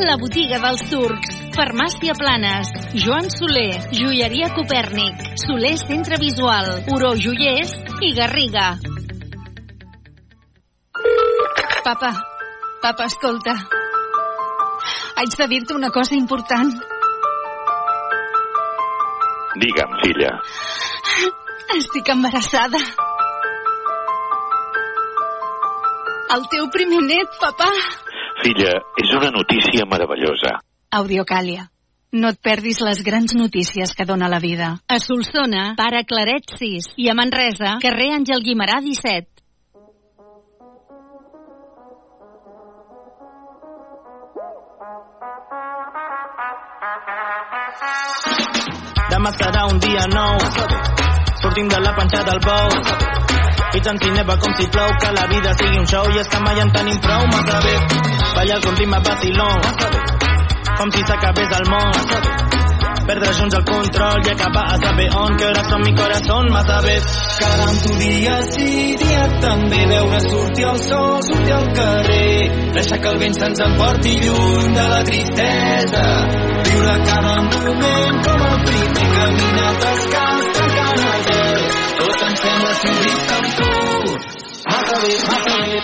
La botiga dels turcs. Farmàcia Planes. Joan Soler. Joieria Copèrnic. Soler Centre Visual. Oro Joiers i Garriga. Papa, papa, escolta. Haig de dir-te una cosa important. Digue'm, filla. Estic embarassada. El teu primer net, papà. Filla, és una notícia meravellosa. Audiocàlia. No et perdis les grans notícies que dona la vida. A Solsona, pare Claret 6. I a Manresa, carrer Àngel Guimarà 17. Demà serà un dia nou. Sortim de la panxa del bou. I tant si neva com si plou, que la vida sigui un show i és que mai en tenim prou, massa bé. Ballar con ritme vacilón, com si s'acabés el món. Perdre junts el control i acabar a saber on, que hores són mi corazón, massa bé. Cada tu dia sí, dia també veure sortir el sol, sortir al carrer. Deixar que el vent se'ns emporti lluny de la tristesa. Viure cada moment com el primer tancant el gel. Tot em sembla si ho visc amb tu. Massa bé, massa bé.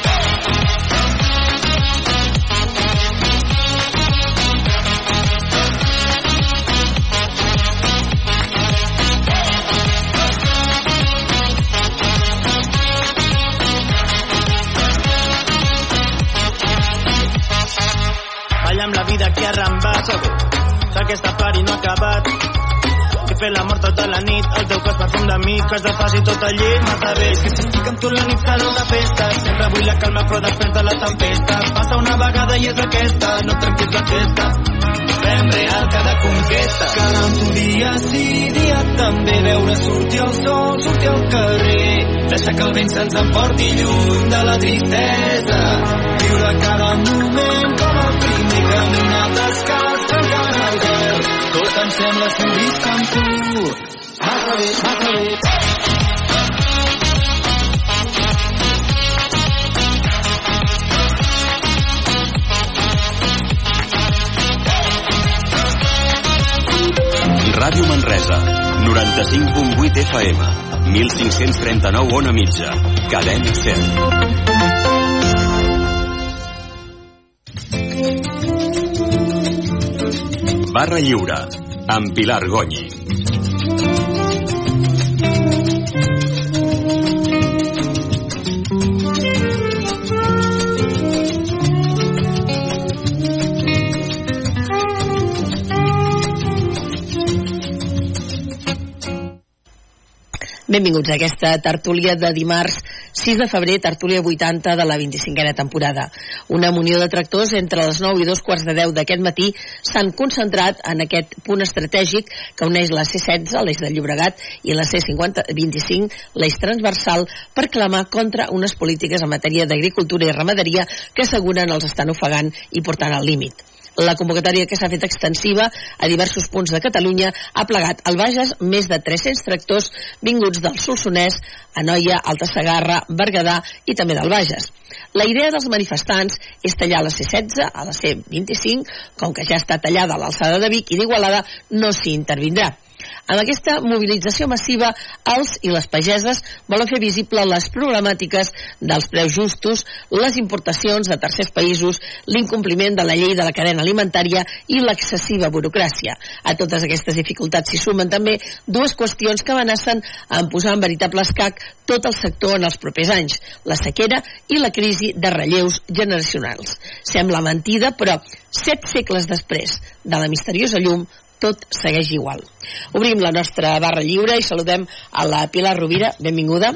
Balla amb la vida que ha rambat. D'aquesta pari no ha acabat. He fet l'amor tota la nit, el teu cos perfum de mi, que es desfaci tot el llit, massa bé. Que s'estic amb tu la nit serà una festa, sempre vull la calma però després de la tempesta. Passa una vegada i és aquesta, no trenquis la festa. Fem real cada conquesta. Cada tu dia sí, dia també veure sortir el sol, sortir al carrer. Deixar que el vent se'ns emporti lluny de la tristesa. Viure cada moment com el primer caminar descalç, tancant el gel. Tot em sembla visc amb tu. Massa bé, massa bé. Ràdio Manresa, 95.8 FM, 1539 on a mitja, cadena 100. Barra Lliure, amb Pilar Gonyi. Benvinguts a aquesta tertúlia de dimarts 6 de febrer, tertúlia 80 de la 25a temporada. Una munió de tractors entre les 9 i dos quarts de 10 d'aquest matí s'han concentrat en aquest punt estratègic que uneix la C-16, l'eix de Llobregat, i la C-25, l'eix transversal, per clamar contra unes polítiques en matèria d'agricultura i ramaderia que asseguren els estan ofegant i portant al límit. La convocatòria que s'ha fet extensiva a diversos punts de Catalunya ha plegat al Bages més de 300 tractors vinguts del Solsonès, Anoia, Alta Segarra, Berguedà i també del Bages. La idea dels manifestants és tallar la C-16 a la C-25, com que ja està tallada a l'alçada de Vic i d'Igualada, no s'hi intervindrà. Amb aquesta mobilització massiva, els i les pageses volen fer visible les problemàtiques dels preus justos, les importacions de tercers països, l'incompliment de la llei de la cadena alimentària i l'excessiva burocràcia. A totes aquestes dificultats s'hi sumen també dues qüestions que amenacen en posar en veritable escac tot el sector en els propers anys, la sequera i la crisi de relleus generacionals. Sembla mentida, però set segles després de la misteriosa llum tot segueix igual. Obrim la nostra barra lliure i saludem a la Pilar Rovira, benvinguda,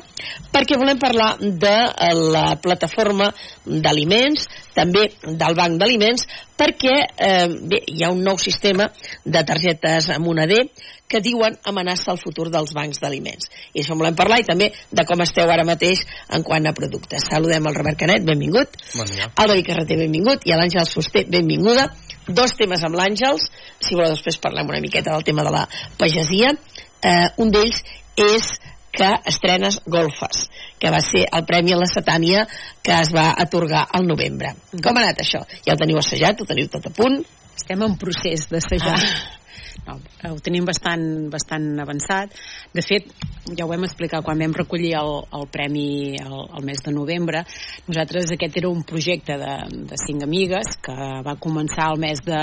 perquè volem parlar de eh, la plataforma d'aliments, també del banc d'aliments, perquè eh, bé, hi ha un nou sistema de targetes Moneder que diuen amenaça el futur dels bancs d'aliments. I això en volem parlar i també de com esteu ara mateix en quant a productes. Saludem el Robert Canet, benvingut. Bon dia. David Carreter, benvingut. I a l'Àngels Fuster, benvinguda. Dos temes amb l'Àngels, si voleu després parlem una miqueta del tema de la pagesia. Eh, un d'ells és que estrenes golfes, que va ser el Premi a la Satània que es va atorgar al novembre. Com ha anat això? Ja el teniu assajat, ho teniu tot a punt? Estem en procés d'assajar. Ah. No, ho tenim bastant, bastant avançat. De fet, ja ho vam explicar quan vam recollir el, el premi el, el mes de novembre. Nosaltres aquest era un projecte de, de cinc amigues que va començar el mes de,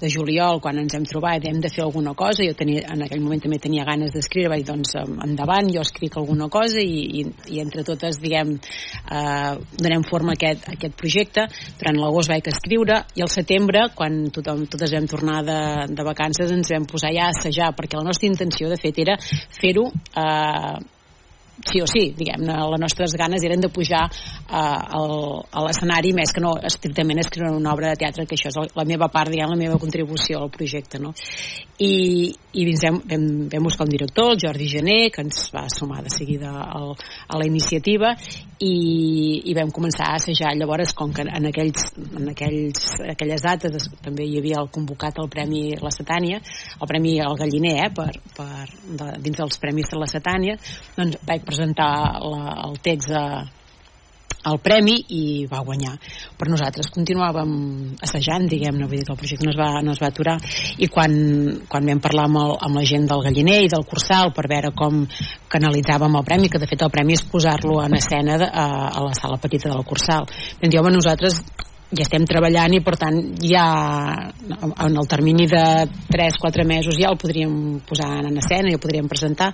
de juliol quan ens hem trobat hem de fer alguna cosa. Jo tenia, en aquell moment també tenia ganes d'escriure, vaig doncs endavant, jo escric alguna cosa i, i, i entre totes, diguem, eh, donem forma a aquest, a aquest projecte. Durant l'agost vaig escriure i al setembre, quan tothom, totes vam tornar de, de vacances, ens vam posar ja a assajar, perquè la nostra intenció, de fet, era fer-ho eh, sí o sí, diguem-ne, les nostres ganes eren de pujar uh, al, a l'escenari més que no estrictament escriure una obra de teatre, que això és la meva part, diguem, la meva contribució al projecte, no? I, i vam, vam, vam buscar un director, el Jordi Gené, que ens va sumar de seguida al, a la iniciativa i, i vam començar a assajar. Llavors, com que en, aquells, en aquells, aquelles dates també hi havia el convocat al Premi La Setània, el Premi al Galliner, eh, per, per, de, dins dels Premis de la Setània, doncs vaig presentar la, el text a, el premi i va guanyar. Però nosaltres continuàvem assajant diguem-ne, vull dir que el projecte no es va, no es va aturar. I quan, quan vam parlar amb, el, amb la gent del Galliner i del Cursal per veure com canalitzàvem el premi que de fet el premi és posar-lo en escena de, a, a la sala petita del Cursal vam dir, home, nosaltres ja estem treballant i per tant ja en el termini de 3-4 mesos ja el podríem posar en escena i el podríem presentar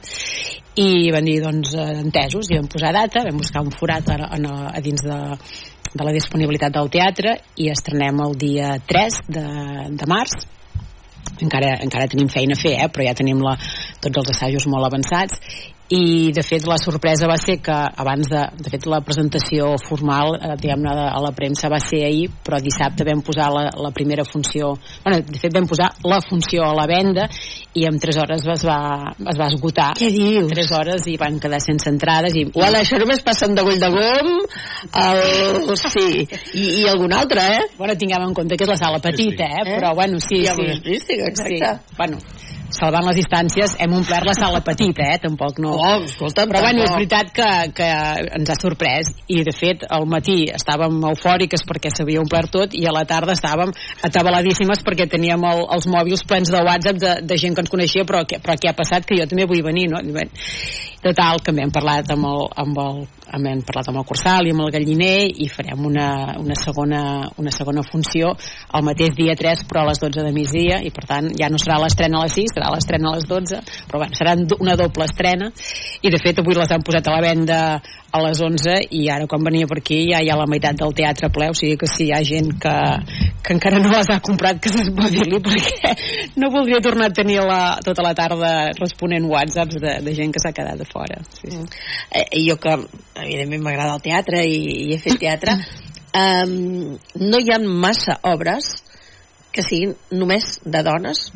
i van dir doncs entesos i vam posar data, vam buscar un forat a, a, a dins de, de la disponibilitat del teatre i estrenem el dia 3 de, de març encara, encara tenim feina a fer, eh? però ja tenim la, tots els assajos molt avançats i de fet la sorpresa va ser que abans de, de fet la presentació formal eh, diguem-ne a la premsa va ser ahir però dissabte vam posar la, la primera funció bueno, de fet vam posar la funció a la venda i en 3 hores es va, es va esgotar què dius? 3 hores i van quedar sense entrades i, Uala, això només passa amb Degoll de Gom el... sí, I, i algun altre, eh? bueno, tinguem en compte que és la sala petita eh? però bueno, sí, Hi ha sí, exacte. sí. bueno, salvant les distàncies, hem omplert la sala petita, eh? Tampoc no... Oh, escolta, però bueno, és veritat que, que ens ha sorprès i de fet al matí estàvem eufòriques perquè s'havia omplert tot i a la tarda estàvem atabaladíssimes perquè teníem el, els mòbils plens de WhatsApp de, de gent que ens coneixia però, que, però què ha passat que jo també vull venir, no? Total, que hem parlat amb el, amb el, hem parlat amb el Cursal i amb el Galliner i farem una, una, segona, una segona funció el mateix dia 3 però a les 12 de migdia i per tant ja no serà l'estrena a les 6 serà l'estrena a les 12 però bueno, serà una doble estrena. I de fet avui les han posat a la venda a les 11 i ara quan venia per aquí ja hi ha la meitat del teatre ple, o sigui que si hi ha gent que, que encara no les ha comprat que s'espavili perquè no voldria tornar a tenir la, tota la tarda responent whatsapps de, de gent que s'ha quedat de fora. Sí, sí. Eh, jo que evidentment m'agrada el teatre i, i he fet teatre um, no hi ha massa obres que siguin només de dones.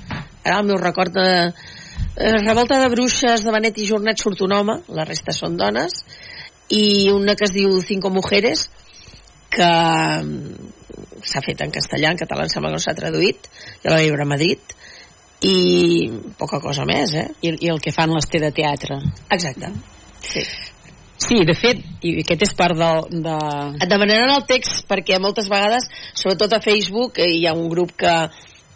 Ara el meu record de eh, Revolta de Bruixes de Benet i Jornet surt un home, la resta són dones i una que es diu Cinco Mujeres que mm, s'ha fet en castellà, en català em sembla que no s'ha traduït, ja la vaig veure a Madrid i poca cosa més, eh? I, i el que fan les té de teatre. Exacte. Sí. Sí, de fet, i aquest és part del, de... Et demanaran el text perquè moltes vegades, sobretot a Facebook, eh, hi ha un grup que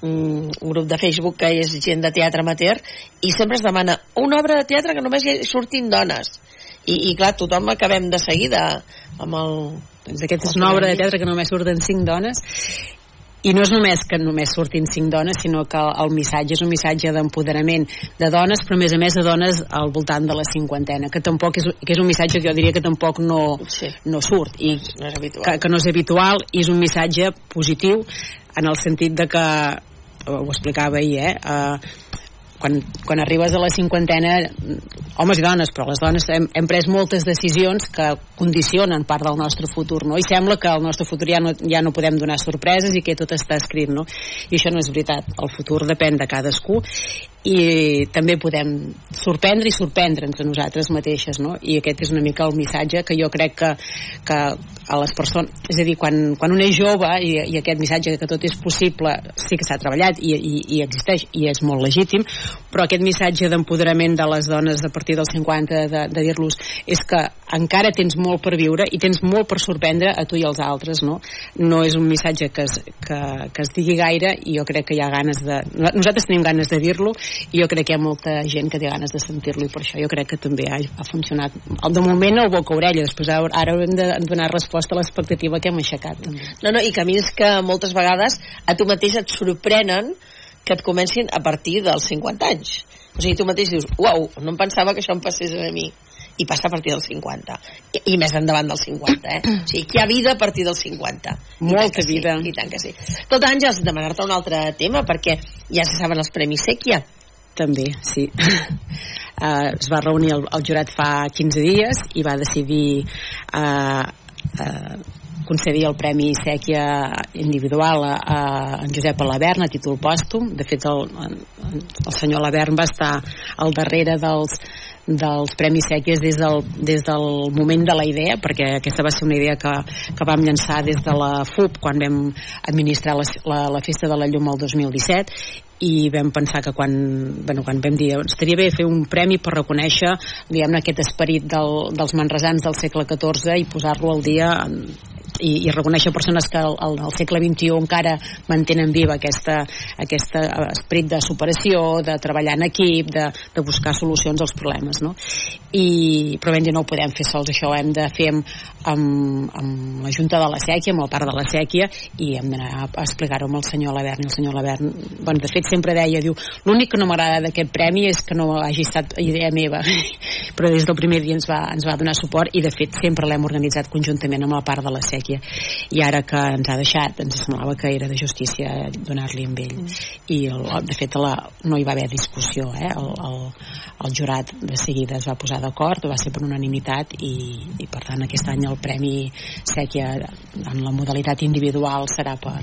un, un grup de Facebook que és gent de teatre amateur i sempre es demana una obra de teatre que només hi surtin dones i, i clar, tothom acabem de seguida amb el... Doncs aquesta és una obra de teatre que només surten cinc dones i no és només que només surtin cinc dones, sinó que el missatge és un missatge d'empoderament de dones, però a més a més de dones al voltant de la cinquantena, que tampoc és, que és un missatge que jo diria que tampoc no, sí. no surt, i no és habitual. que, que no és habitual, i és un missatge positiu en el sentit de que ho explicava ahir, eh? Uh, quan, quan arribes a la cinquantena homes i dones, però les dones hem, hem pres moltes decisions que condicionen part del nostre futur, no? I sembla que el nostre futur ja no, ja no podem donar sorpreses i que tot està escrit, no? I això no és veritat. El futur depèn de cadascú i també podem sorprendre i sorprendre'ns a nosaltres mateixes no? i aquest és una mica el missatge que jo crec que, que a les persones és a dir, quan, quan un és jove i, i aquest missatge que tot és possible sí que s'ha treballat i, i, i existeix i és molt legítim però aquest missatge d'empoderament de les dones a partir dels 50 de, de dir-los és que encara tens molt per viure i tens molt per sorprendre a tu i als altres no, no és un missatge que es, que, que es digui gaire i jo crec que hi ha ganes de nosaltres tenim ganes de dir-lo i jo crec que hi ha molta gent que té ganes de sentir-lo i per això jo crec que també ha, ha funcionat. De moment el boca-orella després ara haurem de donar resposta a l'expectativa que hem aixecat. També. No, no, i que a mi és que moltes vegades a tu mateix et sorprenen que et comencin a partir dels 50 anys. O sigui, tu mateix dius, uau, no em pensava que això em passés a mi. I passa a partir dels 50 i, i més endavant dels 50 eh? o sigui, que hi ha vida a partir dels 50 molta vida sí, i tant que sí. Tot Àngels, demanar-te un altre tema perquè ja se saben els Premis Sèquia. També, sí. Uh, es va reunir el, el jurat fa 15 dies i va decidir uh, uh, concedir el Premi Sèquia individual a, a en Josep Alavern a títol pòstum. De fet, el, el senyor Alavern va estar al darrere dels, dels Premis Sèquies des del, des del moment de la idea, perquè aquesta va ser una idea que, que vam llançar des de la FUP quan vam administrar la, la, la Festa de la Llum el 2017 i vam pensar que quan, bueno, quan vam dir estaria bé fer un premi per reconèixer diguem aquest esperit del, dels manresans del segle XIV i posar-lo al dia i, i reconèixer persones que al, al segle XXI encara mantenen viva aquesta, aquesta esperit de superació, de treballar en equip, de, de buscar solucions als problemes, no? I, però ben no ho podem fer sols, això ho hem de fer amb, amb, amb la Junta de la Sèquia, amb el part de la Sèquia, i hem d'anar a explicar-ho amb el senyor Lavern, i el senyor Lavern, bueno, de fet sempre deia, diu, l'únic que no m'agrada d'aquest premi és que no hagi estat idea meva, però des del primer dia ens va, ens va donar suport i de fet sempre l'hem organitzat conjuntament amb la part de la Sèquia sèquia i ara que ens ha deixat ens semblava que era de justícia donar-li amb ell mm. i el, de fet la, no hi va haver discussió eh? el, el, el jurat de seguida es va posar d'acord va ser per unanimitat i, i per tant aquest any el Premi Sèquia en la modalitat individual serà per,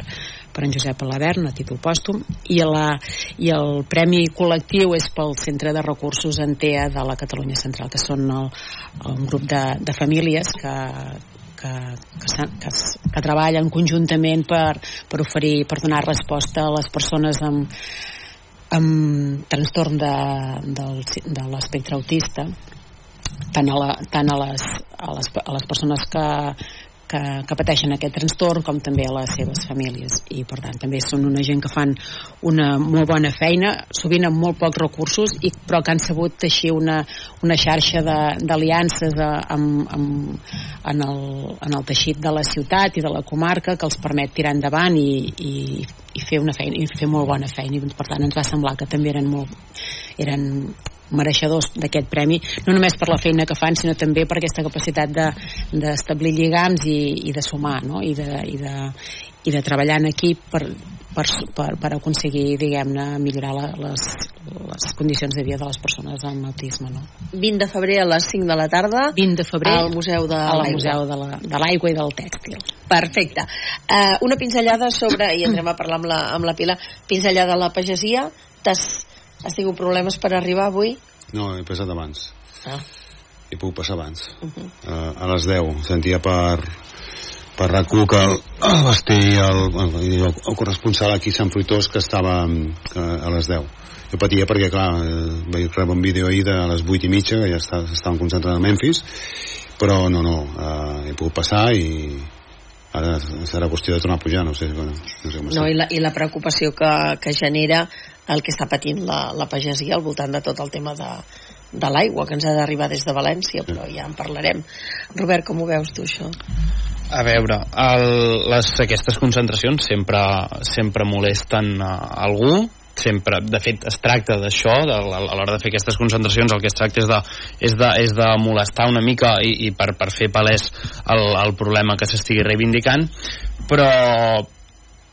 per en Josep Alavern a títol pòstum i, la, i el premi col·lectiu és pel Centre de Recursos Antea de la Catalunya Central que són el, un grup de, de famílies que, que, que, que, que treballen conjuntament per, per oferir, per donar resposta a les persones amb, amb trastorn de, del, de l'espectre autista tant a, la, tant a, les, a, les, a les persones que, que, que pateixen aquest trastorn com també a les seves famílies. I per tant també són una gent que fan una molt bona feina sovint amb molt pocs recursos i, però que han sabut teixir una, una xarxa d'aliances amb, amb, en, el, en el teixit de la ciutat i de la comarca que els permet tirar endavant i, i, i fer una feina i fer molt bona feina. I per tant ens va semblar que també eren molt eren mereixedors d'aquest premi, no només per la feina que fan, sinó també per aquesta capacitat d'establir de, lligams i, i de sumar, no? I de, i de, i de treballar en equip per, per, per, per aconseguir, diguem-ne, millorar la, les, les condicions de vida de les persones amb autisme. No? 20 de febrer a les 5 de la tarda 20 de febrer al Museu de l'Aigua Museu de l'Aigua i del Tèxtil. Perfecte. Uh, una pinzellada sobre, i entrem a parlar amb la, amb la Pilar, pinzellada de la pagesia. T'has Has tingut problemes per arribar avui? No, he passat abans. Ah. He pogut passar abans. Uh -huh. uh, a les 10. Sentia per, per rac que el, el Bastí el, el, el corresponsal aquí a Sant Fruitós que estava que, a les 10 jo patia perquè clar eh, vaig rebre un vídeo ahir de les 8 i mitja que ja està, estaven concentrats a Memphis però no, no, uh, he pogut passar i ara serà qüestió de tornar a pujar no sé, no sé com no, i, la, i la preocupació que, que genera el que està patint la, la pagesia al voltant de tot el tema de, de l'aigua que ens ha d'arribar des de València, però ja en parlarem. Robert, com ho veus tu, això? A veure, el, les, aquestes concentracions sempre, sempre molesten a algú, sempre, de fet es tracta d'això a l'hora de fer aquestes concentracions el que es tracta és de, és de, és de molestar una mica i, i per, per fer palès el, el problema que s'estigui reivindicant però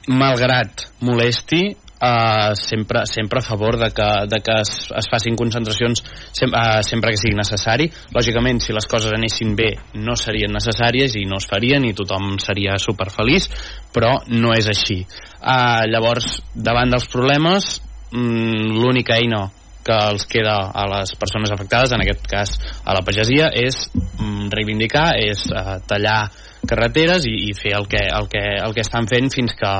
malgrat molesti Uh, sempre, sempre a favor de que, de que es, es facin concentracions sem uh, sempre que sigui necessari. Lògicament si les coses anessin bé no serien necessàries i no es farien i tothom seria superfeliç però no és així. Uh, llavors davant dels problemes mm, l'única eina que els queda a les persones afectades, en aquest cas a la pagesia, és mm, reivindicar, és eh, tallar carreteres i, i fer el que, el, que, el que estan fent fins que,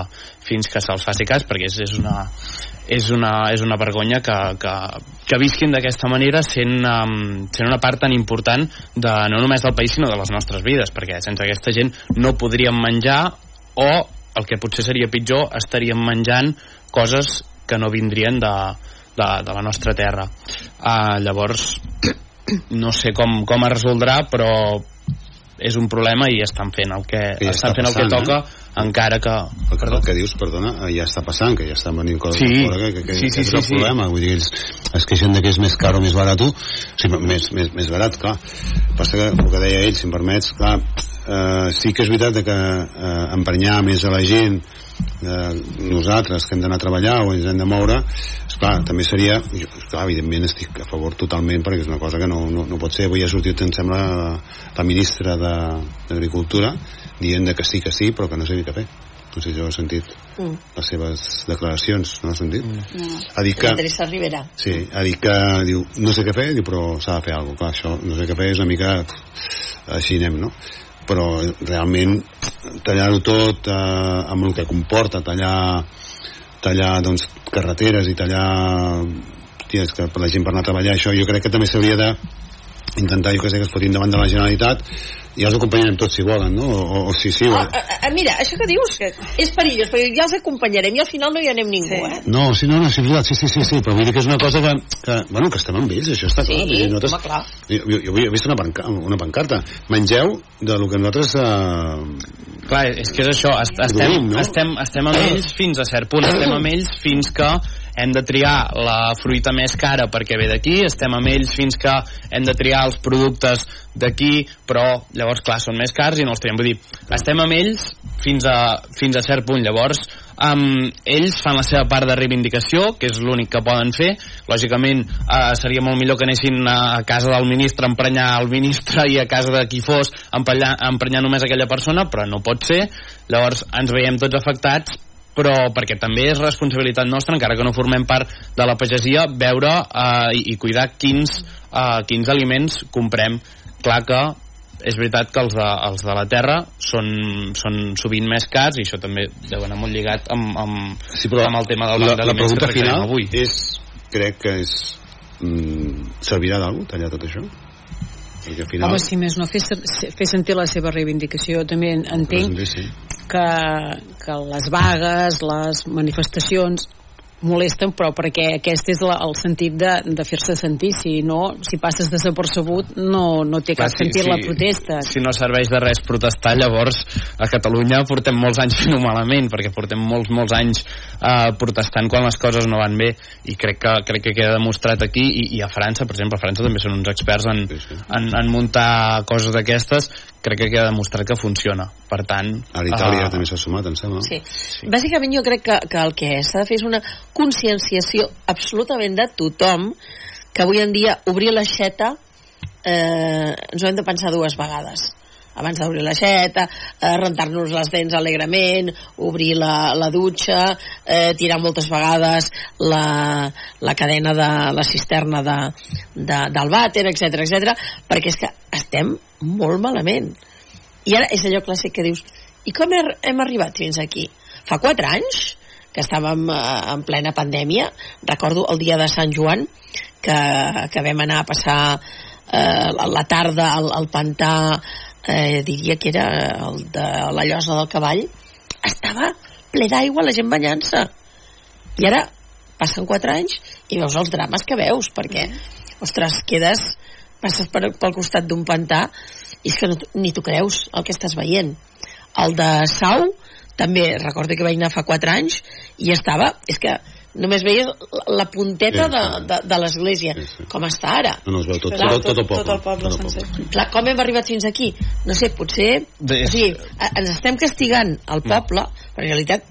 fins que se'ls faci cas, perquè és, és una, és una, és una vergonya que, que, que visquin d'aquesta manera sent, um, sent una part tan important de, no només del país sinó de les nostres vides perquè sense aquesta gent no podríem menjar o el que potser seria pitjor estaríem menjant coses que no vindrien de, de, de la nostra terra. Uh, llavors no sé com, com es resoldrà però és un problema i estan fent el que, ja estan fent passant, el que toca eh? encara que... El, que- el que dius, perdona, eh, ja està passant, que ja estan venint coses Sí. de fora, que, que, que, Sí, sí, que és sí, el sí. problema, vull dir, ells es queixen de que és més car o més barat, o sigui, més, més, més barat, clar. Passa que, el que deia ell, si em permets, clar, eh, sí que és veritat de que eh, emprenyar més a la gent eh, nosaltres que hem d'anar a treballar o ens hem de moure esclar, també seria jo, clar, evidentment estic a favor totalment perquè és una cosa que no, no, no pot ser avui ha sortit em sembla la, la ministra de- d'Agricultura dient que sí que sí però que no sabia què fer no sé si heu sentit Mm. les seves declaracions no heu sentit? Mm. ha dit que Teresa Rivera. Sí, ha dit que diu, no sé què fer, diu, però s'ha de fer alguna cosa. Clar, això, no sé què fer, és una mica així anem, no? Però realment tallar-ho tot eh, amb el que comporta tallar tallar doncs, carreteres i tallar ties, que per la gent per anar a treballar això jo crec que també s'hauria de intentar jo que sé que es fotin davant de la Generalitat i els acompanyarem tots si volen no? o, o, o sí, sí, Ah, o... ah, ah, mira, això que dius que és perillós, perquè ja els acompanyarem i al final no hi anem ningú, sí. eh? No, sí, no, no, sí, veritat, sí, sí, sí, sí, però vull dir que és una cosa que, que bueno, que estem amb ells, això està Sí, clar. vull dir, home, clar. Jo, jo, jo he vist una, panca, una pancarta. Mengeu de lo que nosaltres... Eh, Clar, és que és això, est estem, Produïm, no? estem, estem amb ells fins a cert punt, estem amb ells fins que hem de triar la fruita més cara perquè ve d'aquí, estem amb ells fins que hem de triar els productes d'aquí, però llavors, clar, són més cars i no els triem. Vull dir, estem amb ells fins a, fins a cert punt. Llavors, um, ells fan la seva part de reivindicació, que és l'únic que poden fer. Lògicament, uh, seria molt millor que anessin a, casa del ministre a emprenyar el ministre i a casa de qui fos a emprenyar, a emprenyar només aquella persona, però no pot ser. Llavors, ens veiem tots afectats però perquè també és responsabilitat nostra, encara que no formem part de la pagesia, veure eh, i, i cuidar quins, eh, quins aliments comprem. Clar que és veritat que els de, els de la terra són, són sovint més cars i això també deu anar molt lligat amb, amb, sí, però amb el tema del la, banc la d'aliments que tractarem final avui. és, crec que és... Mm, servirà d'alguna tallar tot això? Perquè al final... Home, si més no, fer, fer sentir la seva reivindicació. també entenc Sí, sí. Que, que les vagues, les manifestacions molesten, però perquè aquest és la, el sentit de, de fer-se sentir. Si no, si passes desapercebut, no, no té cap si- sentit si- la protesta. Si no serveix de res protestar, llavors a Catalunya portem molts anys fent-ho malament, perquè portem molts, molts anys eh, protestant quan les coses no van bé, i crec que, crec que queda demostrat aquí, i, i a França, per exemple, a França també són uns experts en, en, en muntar coses d'aquestes, crec que queda demostrat que funciona. Per tant... A Itàlia eh, també s'ha sumat, em sembla. Sí. Bàsicament jo crec que, que el que s'ha de fer és una conscienciació absolutament de tothom que avui en dia obrir l'aixeta eh, ens ho hem de pensar dues vegades abans d'obrir l'aixeta, eh, rentar-nos les dents alegrement, obrir la, la dutxa, eh, tirar moltes vegades la, la cadena de la cisterna de, de, del vàter, etc etc, perquè és que estem molt malament. I ara és allò clàssic que dius i com he, hem arribat fins aquí? Fa quatre anys que estàvem eh, en plena pandèmia, recordo el dia de Sant Joan que, que vam anar a passar eh, la tarda al, al pantà eh, diria que era el de la llosa del cavall. Estava ple d'aigua la gent banyant-se. I ara passen quatre anys i veus els drames que veus perquè, ostres, quedes passes per, pel costat d'un pantà i és que no, ni t'ho creus el que estàs veient. El de Sau també recordo que vaig anar fa 4 anys i estava, és que només veies la, punteta Sí, de, sí. de, de l'església com està ara No, no es veu tot, Clar, tot, tot, el poble. tot el poble tot el sencer. Clar, com hem arribat fins aquí? No sé, potser... De- O sigui, ens estem castigant al poble, però en realitat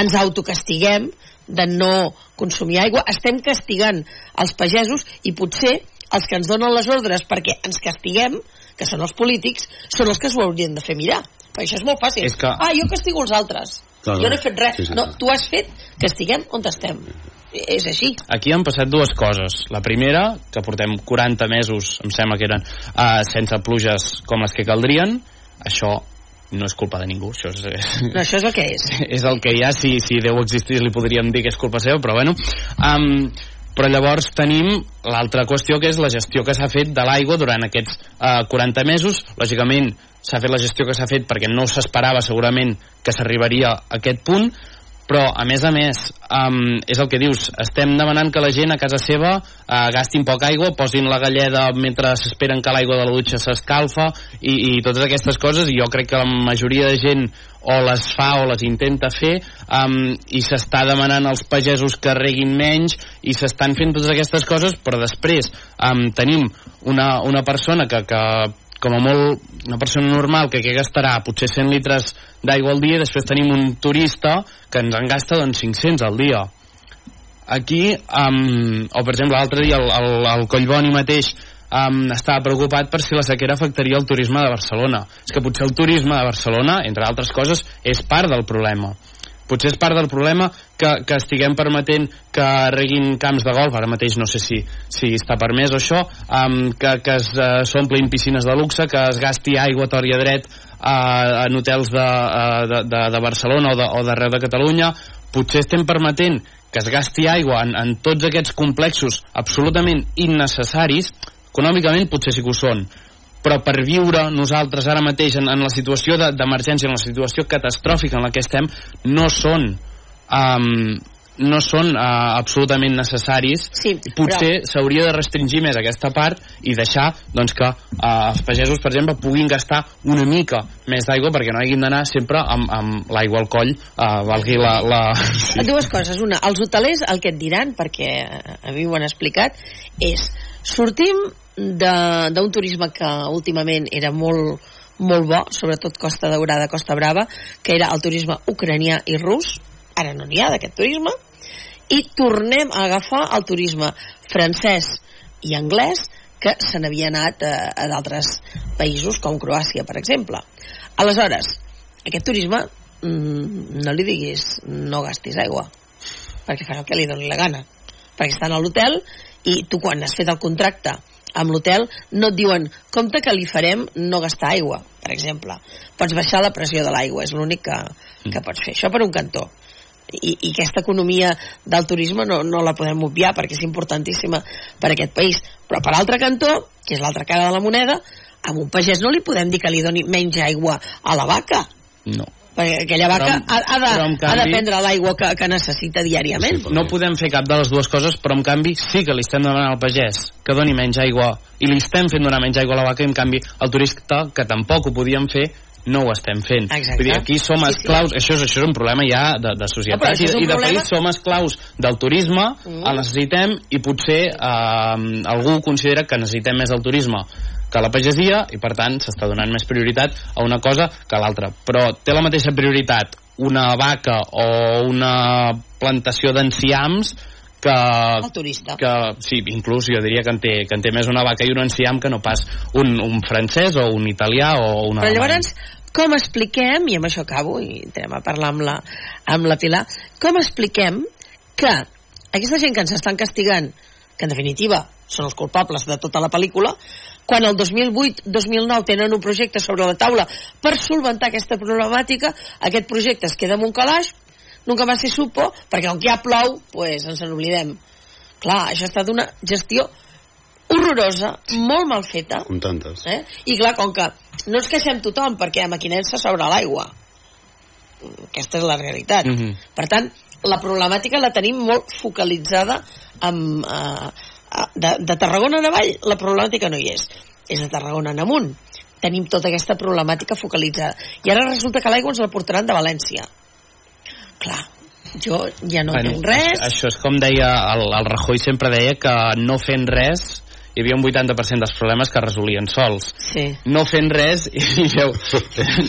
ens autocastiguem de no consumir aigua, estem castigant els pagesos i potser els que ens donen les ordres perquè ens castiguem, que són els polítics, són els que s'ho haurien de fer mirar. Perquè això és molt fàcil. És que- Ah, jo castigo els altres. Clar, jo no he fet res. sí, sí, no, tu has fet que estiguem on estem. És així. Aquí han passat dues coses. La primera, que portem 40 mesos, em sembla que eren, uh, sense pluges com les que caldrien. Això no és culpa de ningú, això és, és, No, això és el que és. és el que hi ha, si, si Déu existís li podríem dir que és culpa seva, però bueno. Um, però llavors tenim l'altra qüestió que és la gestió que s'ha fet de l'aigua durant aquests uh, 40 mesos. Lògicament s'ha fet la gestió que s'ha fet perquè no s'esperava segurament que s'arribaria a aquest punt, però a més a més um, és el que dius, estem demanant que la gent a casa seva uh, gastin poca aigua posin la galleda mentre s'esperen que l'aigua de la dutxa s'escalfa i, i totes aquestes coses i jo crec que la majoria de gent o les fa o les intenta fer um, i s'està demanant als pagesos que reguin menys i s'estan fent totes aquestes coses però després um, tenim una, una persona que, que com a molt una persona normal que, que gastarà potser 100 litres d'aigua al dia i després tenim un turista que ens en gasta doncs 500 al dia. Aquí um, o per exemple l'altre dia el, el, el Collboni mateix um, estava preocupat per si la sequera afectaria el turisme de Barcelona. És que potser el turisme de Barcelona entre altres coses és part del problema potser és part del problema que, que estiguem permetent que reguin camps de golf, ara mateix no sé si, si està permès o això, um, que, que es uh, s'omplin piscines de luxe, que es gasti aigua a tort i a dret uh, en hotels de, uh, de, de, de Barcelona o o d'arreu de, de Catalunya, potser estem permetent que es gasti aigua en, en tots aquests complexos absolutament innecessaris, econòmicament potser sí que ho són, però per viure nosaltres ara mateix en, en la situació de- d'emergència, en la situació catastròfica en la que estem, no són um, no són uh, absolutament necessaris sí, potser s'hauria de restringir més aquesta part i deixar doncs, que uh, els pagesos per exemple puguin gastar una mica més d'aigua perquè no hagin d'anar sempre amb, amb l'aigua al coll uh, valgui la, la... Sí. Dues coses. Una, els hotelers el que et diran, perquè a mi m'ho han explicat, és sortim de- d'un turisme que últimament era molt, molt bo, sobretot Costa Daurada, Costa Brava, que era el turisme ucranià i rus, ara no n'hi ha d'aquest turisme, i tornem a agafar el turisme francès i anglès que se n'havia anat a, a d'altres països com Croàcia, per exemple. Aleshores, aquest turisme mm, no li diguis no gastis aigua perquè farà el que li doni la gana. Perquè estan a l'hotel i tu quan has fet el contracte amb l'hotel no et diuen compte que li farem no gastar aigua per exemple, pots baixar la pressió de l'aigua és l'únic que, que pots fer. Això per un cantó. I, i aquesta economia del turisme no, no la podem obviar perquè és importantíssima per a aquest país. Però per l'altre cantó, que és l'altra cara de la moneda a un pagès no li podem dir que li doni menys aigua a la vaca. No perquè aquella vaca Però ha, ha, de, en ha de canvi- prendre l'aigua que, que necessita diàriament. No podem fer cap de les dues coses però en canvi sí que li estem demanant al pagès que doni menys aigua i li estem fent donar menys aigua a la vaca i en canvi el turista que tampoc ho podíem fer no ho estem fent. Exacte. Vull dir, aquí som Sí, sí. esclaus, això, és, això és un problema ja de, de No, societat és i, i de problema- país som esclaus del turisme, Mm. el necessitem i potser eh, algú considera que necessitem més el turisme que la pagesia i per tant s'està donant més prioritat a una cosa que a l'altra. Però té la mateixa prioritat una vaca o una plantació d'enciams que, el turista que sí, inclús jo diria que en, té, que en té més una vaca i un enciam que no pas un, un francès o un italià o un Però alemany. llavors, com expliquem, i amb això acabo, i entrem a parlar amb la, amb la Pilar, com expliquem que aquesta gent que ens estan castigant, que en definitiva són els culpables de tota la pel·lícula, quan el 2008-2009 tenen un projecte sobre la taula per solventar aquesta problemàtica, aquest projecte es queda en un calaix, nunca más se supo, perquè com que ja plou, pues ens n'oblidem. Clar, això ha estat una gestió horrorosa, molt mal feta, Com tantes. Eh? I clar, com que no ens queixem tothom perquè a Maquinensa s'obre l'aigua. Aquesta és la realitat. Mm -hmm. Per tant, la problemàtica la tenim molt focalitzada amb, eh, eh, de, de Tarragona en avall, la problemàtica no hi és. És de Tarragona en amunt. Tenim tota aquesta problemàtica focalitzada. I ara resulta que l'aigua ens la portaran de València. Clar, jo ja no bueno, entenc res. Això, és com deia el, el Rajoy sempre deia que no fent res hi havia un 80% dels problemes que resolien sols. Sí. No fent res, i veu,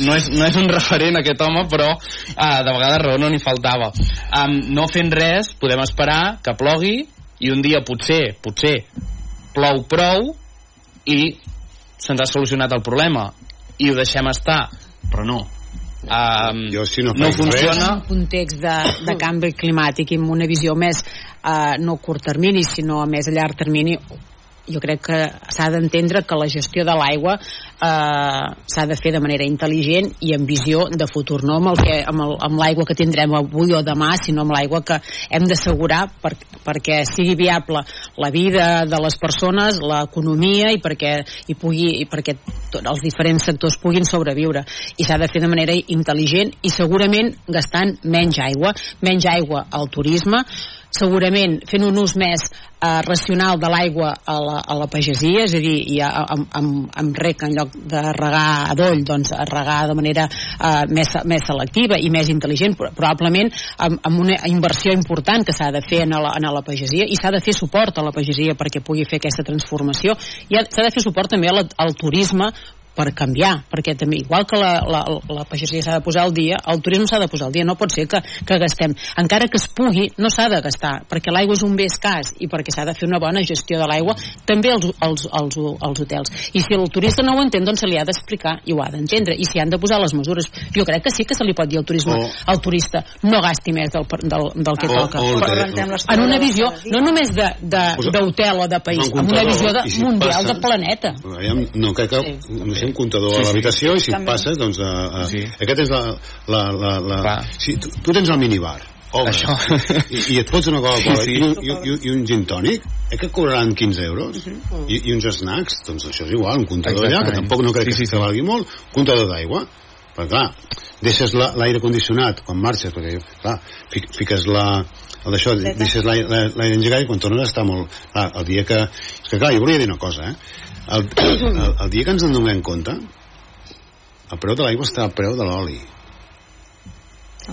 no és, no és un referent aquest home, però uh, de vegades raó no n'hi faltava. Um, no fent res, podem esperar que plogui i un dia potser, potser plou prou i se'ns ha solucionat el problema i ho deixem estar, però no um, jo si no, no funciona. En un context de, de canvi climàtic i amb una visió més eh, no a curt termini sinó a més a llarg termini jo crec que s'ha d'entendre que la gestió de l'aigua eh, s'ha de fer de manera intel·ligent i amb visió de futur, no amb, el que, amb, el, amb l'aigua que tindrem avui o demà, sinó amb l'aigua que hem d'assegurar per, perquè sigui viable la vida de les persones, l'economia i perquè, i pugui, i perquè tot, els diferents sectors puguin sobreviure. I s'ha de fer de manera intel·ligent i segurament gastant menys aigua menys aigua al turisme segurament fent un ús més eh, racional de l'aigua a, la, a la pagesia, és a dir, ja, amb, amb, amb rec en lloc de regar a doll, doncs a regar de manera eh, més, més selectiva i més intel·ligent, probablement amb, amb una inversió important que s'ha de fer en la, en la pagesia i s'ha de fer suport a la pagesia perquè pugui fer aquesta transformació. I s'ha de fer suport també al, al turisme per canviar, perquè també, igual que la, la, la pagesia s'ha de posar al dia, el turisme s'ha de posar al dia, no pot ser que, que gastem. Encara que es pugui, no s'ha de gastar, perquè l'aigua és un bé escàs i perquè s'ha de fer una bona gestió de l'aigua, també als, als, als, als hotels. I si el turista no ho entén, doncs se li ha d'explicar i ho ha d'entendre, i s'hi han de posar les mesures. Jo crec que sí que se li pot dir al turisme, O- al turista, no gasti més del, del, del que O- toca. o el que- Rebentem les en una visió, no només de- de- Posa- d'hotel o de país, amb una visió de, si mundial passa- de planeta. No, crec que Sí. Sé, un comptador Sí, a sí. l'habitació i si et També. passes, doncs... A, a, Sí. Aquest és la... la, la, la si, tu, tu tens el minibar, obres, Això. i, i et fots una Coca-Cola Sí, sí. i, un, i, i un gin tònic, eh, que cobraran 15 euros? I, I uns snacks, doncs això és igual, un comptador allà, que tampoc no crec Sí, que sí, valgui molt, un comptador d'aigua, perquè clar, deixes la- l'aire condicionat quan marxes, perquè clar, fi- fiques la, el d'això, deixes l'aire engegat i quan tornes està molt... Clar, el dia que... És que clar, jo volia dir una cosa, eh? El, el, el dia que ens en donem compte, el preu de l'aigua està al preu de l'oli.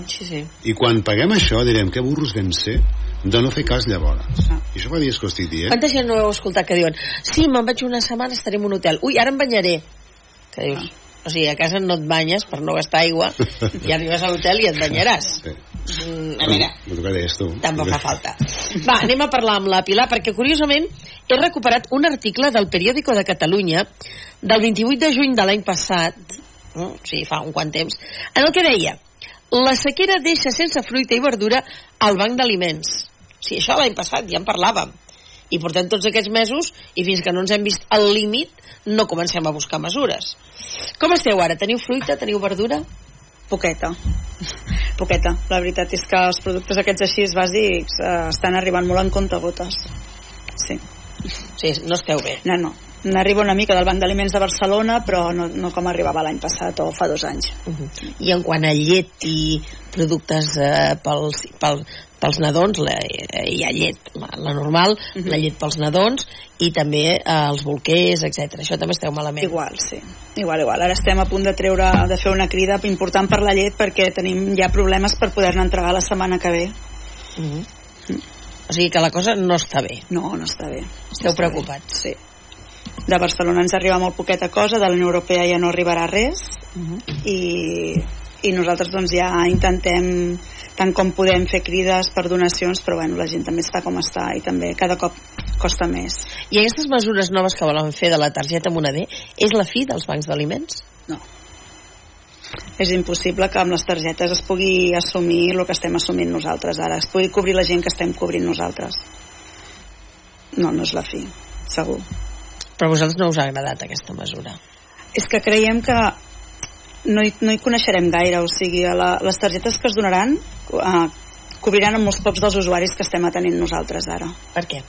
Sí, sí. I quan paguem això direm que burros vam ser de no fer cas llavors. I això fa dies que ho estic dient. Quanta gent no heu escoltat que diuen sí, me'n vaig una setmana, estaré en un hotel. Ui, ara em banyaré. Que dius, o sigui, a casa no et banyes per no gastar aigua i arribes a l'hotel i et banyaràs. Sí. Mm, a veure, que deies tu. tampoc fa falta. Va, anem a parlar amb la Pilar, perquè curiosament he recuperat un article del Periódico de Catalunya del 28 de juny de l'any passat, no? o sigui, fa un quant temps, en el que deia la sequera deixa sense fruita i verdura al banc d'aliments. O sigui, això l'any passat ja en parlàvem. I portem tots aquests mesos i fins que no ens hem vist al límit no comencem a buscar mesures. Com esteu ara? Teniu fruita? Teniu verdura? Poqueta. Poqueta. La veritat és que els productes aquests així bàsics eh, estan arribant molt en comptagotes. Sí. Sí, no esteu bé. No, no. N'arriba una mica del Banc d'Aliments de Barcelona, però no, no com arribava l'any passat o fa dos anys. Uh -huh. I en quant a llet i productes eh, pels, pel, pels nadons, la, eh, hi ha llet, la, la normal, uh -huh. la llet pels nadons i també eh, els bolquers, etc. Això també esteu malament. Igual, sí. Igual, igual. Ara estem a punt de treure, de fer una crida important per la llet perquè tenim ja problemes per poder-ne entregar la setmana que ve. Uh -huh. O sigui que la cosa no està bé. No, no està bé. Esteu No preocupats. Bé. Sí. De Barcelona ens arriba molt poqueta cosa, de la Unió Europea ja no arribarà res Uh -huh. i, i nosaltres doncs ja intentem tant com podem fer crides per donacions però bueno, la gent també està com està i també cada cop costa més I aquestes mesures noves que volen fer de la targeta moneder és la fi dels bancs d'aliments? no és impossible que amb les targetes es pugui assumir el que estem assumint nosaltres ara, es pugui cobrir la gent que estem cobrint nosaltres no, no és la fi segur Però a vosaltres no us ha agradat aquesta mesura. és que creiem que no hi, no hi coneixerem gaire, o sigui, la, les targetes que es donaran eh, cobriran amb molts pocs dels usuaris que estem atenent nosaltres ara. Per què?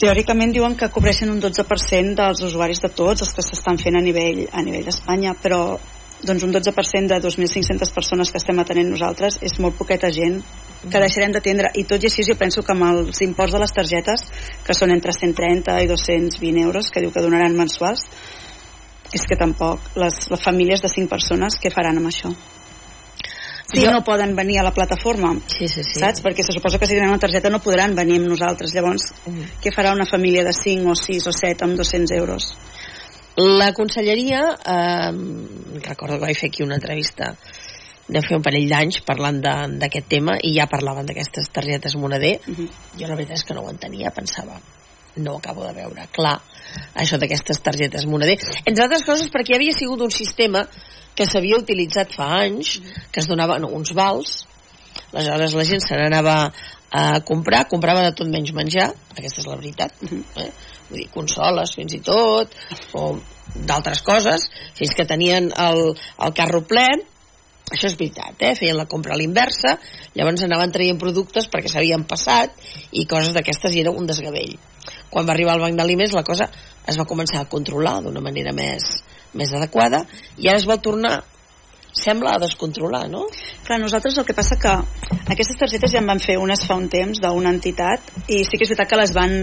Teòricament diuen que cobreixen un 12% dels usuaris de tots els que s'estan fent a nivell, a nivell d'Espanya, però doncs un 12% de 2.500 persones que estem atenent nosaltres és molt poqueta gent que deixarem d'atendre i tot i així jo penso que amb els imports de les targetes que són entre 130 i 220 euros que diu que donaran mensuals és que tampoc les, les famílies de 5 persones què faran amb això? Si Jo- no poden venir a la plataforma Sí, sí, sí. saps? Perquè se suposa que si tenen una targeta no podran venir amb nosaltres. Llavors, Mhm. què farà una família de 5 o 6 o 7 amb 200 euros? La conselleria, eh, recordo que vaig fer aquí una entrevista de fer un parell d'anys parlant de- d'aquest tema i ja parlaven d'aquestes targetes moneder. Mhm. Jo la veritat és que no ho entenia, pensava no acabo de veure. Clar això d'aquestes targetes moneder. Entre altres coses perquè havia sigut un sistema que s'havia utilitzat fa anys que es donaven uns vals. Aleshores la gent se n'anava a comprar, comprava de tot menys menjar aquesta és la veritat eh? vull dir, consoles fins i tot o d'altres coses fins que tenien el, el carro ple. Això és veritat, eh? feien la compra a l'inversa llavors anaven traient productes perquè s'havien passat i coses d'aquestes i era un desgavell quan va arribar al banc d'aliments la cosa es va començar a controlar d'una manera més, més adequada i ara es vol tornar sembla a descontrolar, no? Clar, nosaltres el que passa que aquestes targetes ja en van fer unes fa un temps d'una entitat i sí que és veritat que les van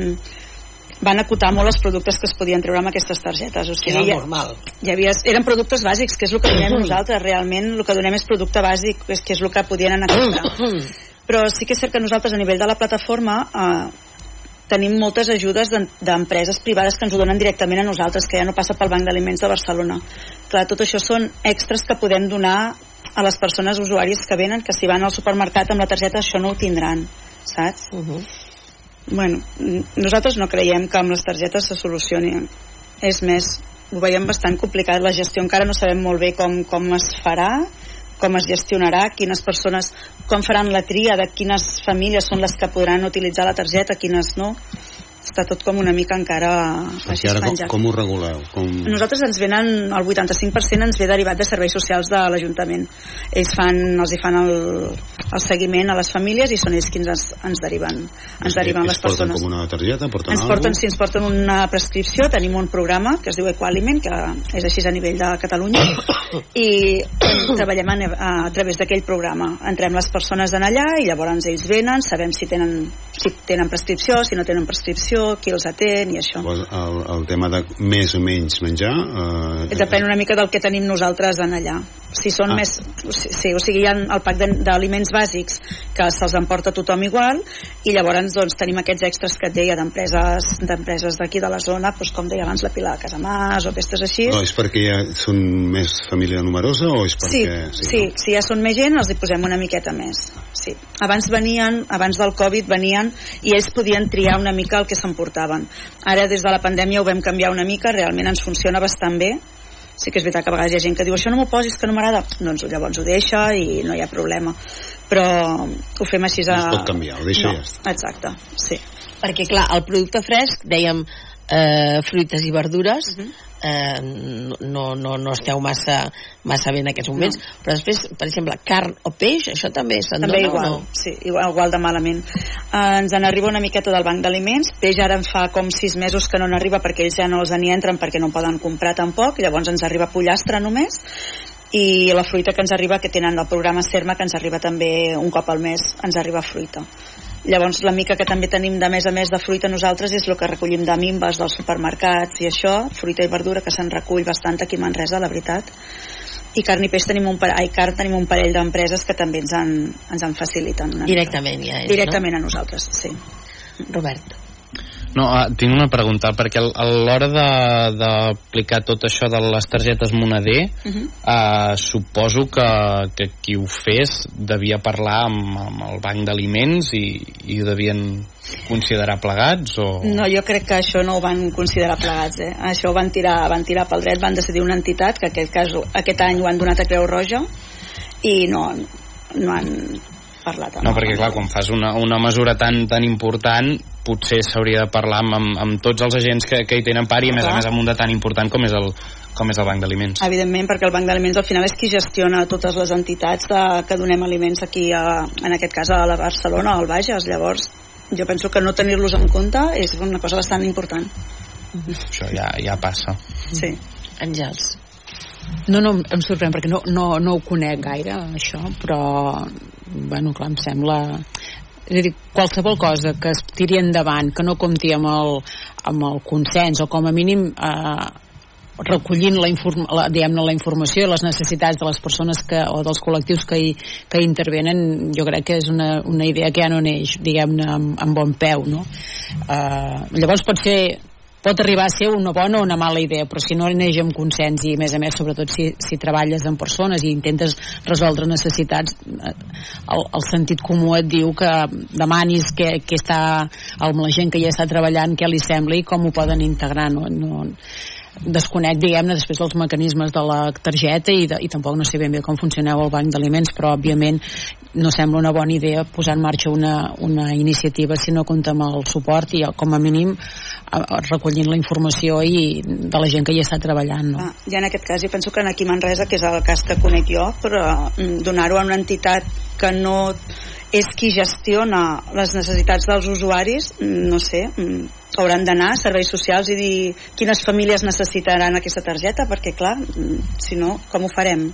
van acotar molt els productes que es podien treure amb aquestes targetes. O sigui, Era hi, normal. hi havia, eren productes bàsics, que és el que donem nosaltres. Realment el que donem és producte bàsic, és que és el que podien anar a comprar. Però sí que és cert que nosaltres a nivell de la plataforma eh, tenim moltes ajudes d'em- d'empreses privades que ens ho donen directament a nosaltres, que ja no passa pel Banc d'Aliments de Barcelona. Clar, tot això són extras que podem donar a les persones usuàries que venen, que si van al supermercat amb la targeta això no ho tindran, saps? Uh -huh. Bueno, nosaltres no creiem que amb les targetes se solucioni. És més, ho veiem bastant complicat. La gestió encara no sabem molt bé com, com es farà, com es gestionarà, quines persones, com faran la tria de quines famílies són les que podran utilitzar la targeta, quines no. Està tot com una mica encara així ara com, com ho reguleu? Com... Nosaltres ens venen, el 85% ens ve derivat de serveis socials de l'Ajuntament. Ells fan, els hi fan el, el seguiment a les famílies i són ells qui ens, ens deriven, ens deriven Ells les porten persones. com una targeta? Porten Ens porten, si ens porten una prescripció, tenim un programa que es diu Equaliment, que és així a nivell de Catalunya, i treballem a, a través d'aquell programa. Entrem les persones en allà i llavors ells venen, sabem si tenen, si tenen prescripció, si no tenen prescripció, qui els atén i això. El, el tema de més o menys menjar... Eh, Depèn una mica del que tenim nosaltres en allà. Si són Ah. més... Sí, o sigui, hi ha el pack d'aliments bàsics que se'ls emporta tothom igual i llavors doncs, tenim aquests extras que et deia d'empreses d'empreses d'aquí de la zona, doncs, com deia abans la Pilar de Casamàs o aquestes així. Però és perquè ja són més família numerosa o és Sí, perquè... sí, si ja són més gent els hi posem una miqueta més. Sí. Abans venien, abans del Covid venien i ells podien triar una mica el que s'emportaven. Ara des de la pandèmia ho vam canviar una mica, realment ens funciona bastant bé. Sí que és veritat que a vegades hi ha gent que diu això no m'ho posis, que no m'agrada. Doncs llavors ho deixa i no hi ha problema. Però ho fem així a... No es pot canviar, ho deixa no, i ja. Exacte, sí. perquè clar, el producte fresc dèiem eh, fruites i verdures Mhm. eh, no, no, no esteu massa, massa bé en aquests moments però després, per exemple, carn o peix això també se'n dona igual, o no? sí, igual, igual de malament. Eh, ens en arriba una miqueta del banc d'aliments, peix ara en fa com sis mesos que no n'arriba perquè ells ja no els n'hi entren perquè no poden comprar tampoc, llavors ens arriba pollastre només, i la fruita que ens arriba, que tenen el programa Serma, que ens arriba també un cop al mes, ens arriba fruita. Llavors la mica que també tenim de més a més de fruita nosaltres és el que recollim de mimbes dels supermercats i això, fruita i verdura que se'n recull bastant aquí a Manresa, la veritat i carn i peix tenim un, par- ai, carn tenim un parell d'empreses que també ens en, ens en faciliten una mica. directament ja és, directament a nosaltres, sí no? Robert No, ah, tinc una pregunta, perquè a l'hora de- d'aplicar tot això de les targetes moneder, uh -huh. eh, suposo que, que qui ho fes devia parlar amb, amb el banc d'aliments i, i ho devien considerar plegats o... No, jo crec que això no ho van considerar plegats, eh? Això ho van tirar, van tirar pel dret, van decidir una entitat, que en aquest, cas, aquest any ho han donat a Creu Roja, i no, no han parlat No, perquè clar, quan fas una, una mesura tan tan important potser s'hauria de parlar amb, amb, amb tots els agents que, que hi tenen part i a més a més amb un de tan important com és el, com és el Banc d'Aliments. Evidentment, perquè el Banc d'Aliments al final és qui gestiona totes les entitats de, que donem aliments aquí, a, en aquest cas a la Barcelona o al Bages. Llavors, jo penso que no tenir-los en compte és una cosa bastant important. Això ja, ja passa. Sí. Àngels No, no, em sorprèn perquè no, no, no ho conec gaire, això, però, bueno, clar, em sembla... És a dir, qualsevol cosa que es tiri endavant, que no compti amb el, amb el consens, o com a mínim eh, recollint la, inform la, la informació i les necessitats de les persones que, o dels col·lectius que hi, que hi intervenen, jo crec que és una, una idea que ja no neix, diguem-ne, amb, amb bon peu, no? Eh, llavors pot ser pot arribar a ser una bona o una mala idea, però si no neix amb consens i a més a més sobretot si, si treballes amb persones i intentes resoldre necessitats eh, el, el sentit comú et diu que demanis que, que està amb la gent que ja està treballant què li sembla i com ho poden integrar no, no, desconec, diguem-ne, després dels mecanismes de la targeta i, de, i tampoc no sé ben bé com funcioneu el banc d'aliments, però òbviament no sembla una bona idea posar en marxa una, una iniciativa si no compta amb el suport i com a mínim recollint la informació i de la gent que hi està treballant. No? Ah, ja en aquest cas, jo penso que aquí a Manresa, que és el cas que conec jo, però mm, donar-ho a una entitat que no és qui gestiona les necessitats dels usuaris, mm, no sé, mm, hauran d'anar a serveis socials i dir quines famílies necessitaran aquesta targeta, perquè clar, si no, com ho farem?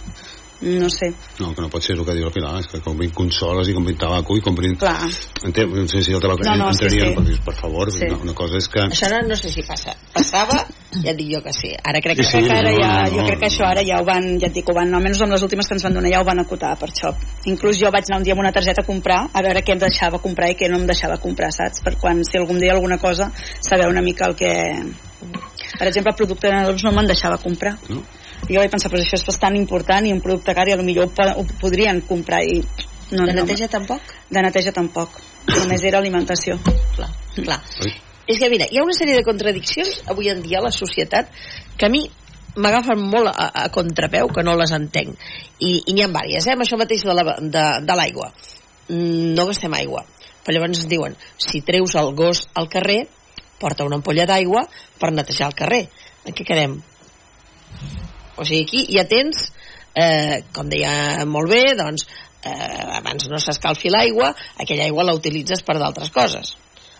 No sé. No, que no pot ser el que diu el Pilar, és que comprin consoles i comprin tabaco i comprin... Clar. Entenc, no sé si el tabaco no, no, entraria, sí, sí. per, per favor, sí. una, una cosa és que... Això no, no sé si passa. Passava, ja et dic jo que sí. Ara crec que, sí, sí, que ara no, ja, no, jo no. crec que això ara ja ho van, ja et dic, ho van, almenys amb les últimes que ens van donar ja ho van acotar per això. Inclús jo vaig anar un dia amb una targeta a comprar, a veure què em deixava comprar i què no em deixava comprar, saps? Per quan, si algun dia alguna cosa, saber una mica el que... Per exemple, el producte de nadons no me'n deixava comprar. No? Jo vaig pensar, però això és bastant important i un producte car i potser ho, ho podrien comprar i no, De no, neteja tampoc? de neteja tampoc només era alimentació Clar, clar. És que mira, hi ha una sèrie de contradiccions avui en dia a la societat que a mi m'agafen molt a, a contrapeu, que no les entenc. I, i n'hi ha vàries, eh? Amb això mateix de la- l'aigua. Mm, No gastem aigua. Però llavors ens diuen, si treus el gos al carrer, porta una ampolla d'aigua per netejar el carrer. En què quedem? O sigui, aquí ja tens, eh, com deia molt bé, doncs, eh, abans no s'escalfi l'aigua, aquella aigua la utilitzes per d'altres coses.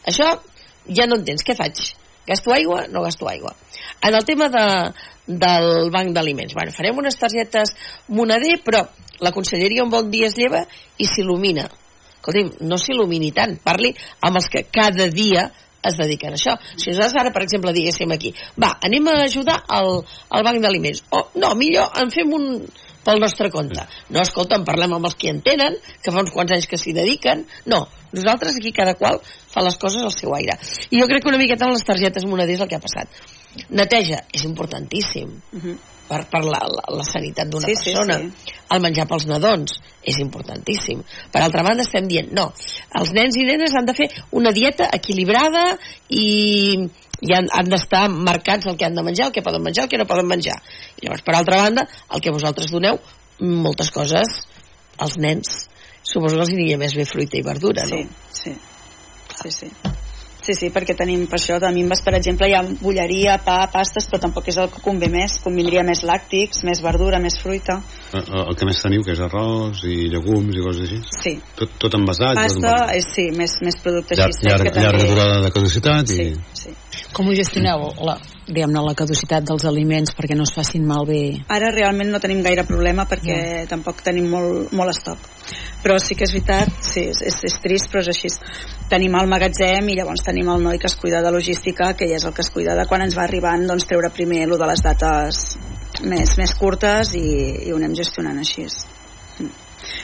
Això ja no entens, què faig? Gasto aigua? No gasto aigua. En el tema de, del banc d'aliments, bueno, farem unes targetes moneder, però la conselleria un bon dia es lleva i s'il·lumina. Escolti'm, no s'il·lumini tant, parli amb els que cada dia es dediquen a això. Si nosaltres ara, per exemple, diguéssim aquí, va, anem a ajudar al, al banc d'aliments, o no, millor en fem un pel nostre compte. No, escolta, en parlem amb els que en tenen, que fa uns quants anys que s'hi dediquen. No, nosaltres aquí cada qual fa les coses al seu aire. I jo crec que una miqueta amb les targetes moneders el que ha passat. Neteja és importantíssim per, per la, la, la sanitat d'una Sí, sí, persona. sí. El menjar pels nadons és importantíssim. Per altra banda, estem dient, no, els nens i nenes han de fer una dieta equilibrada i, i han, han d'estar marcats el que han de menjar, el que poden menjar, el que no poden menjar. I llavors, per altra banda, el que vosaltres doneu, moltes coses als nens, suposo que els aniria més bé fruita i verdura, sí, no? sí, sí, sí. Sí, sí, perquè tenim per això, a Mimbes, per exemple, hi ha bulleria, pa, pastes, però tampoc és el que convé més. Convindria més làctics, més verdura, més fruita. Eh, eh, El que més teniu, que és arròs i llegums i coses així? Sí. Tot, tot envasat? tot Pasta, envasat. és, sí, més, més productes Llar, així. llarg, llarga durada de caducitat i... Sí. Com ho gestioneu, la, diguem-ne, la caducitat dels aliments perquè no es facin malbé? Ara realment no tenim gaire problema perquè tampoc tenim molt, molt estoc. Però sí que és veritat, sí, és, és, és trist, però és així. Tenim el magatzem i llavors tenim el noi que es cuida de logística, que ell és el que es cuida de quan ens va arribant, doncs treure primer lo de les dates més, més curtes i, i ho anem gestionant així.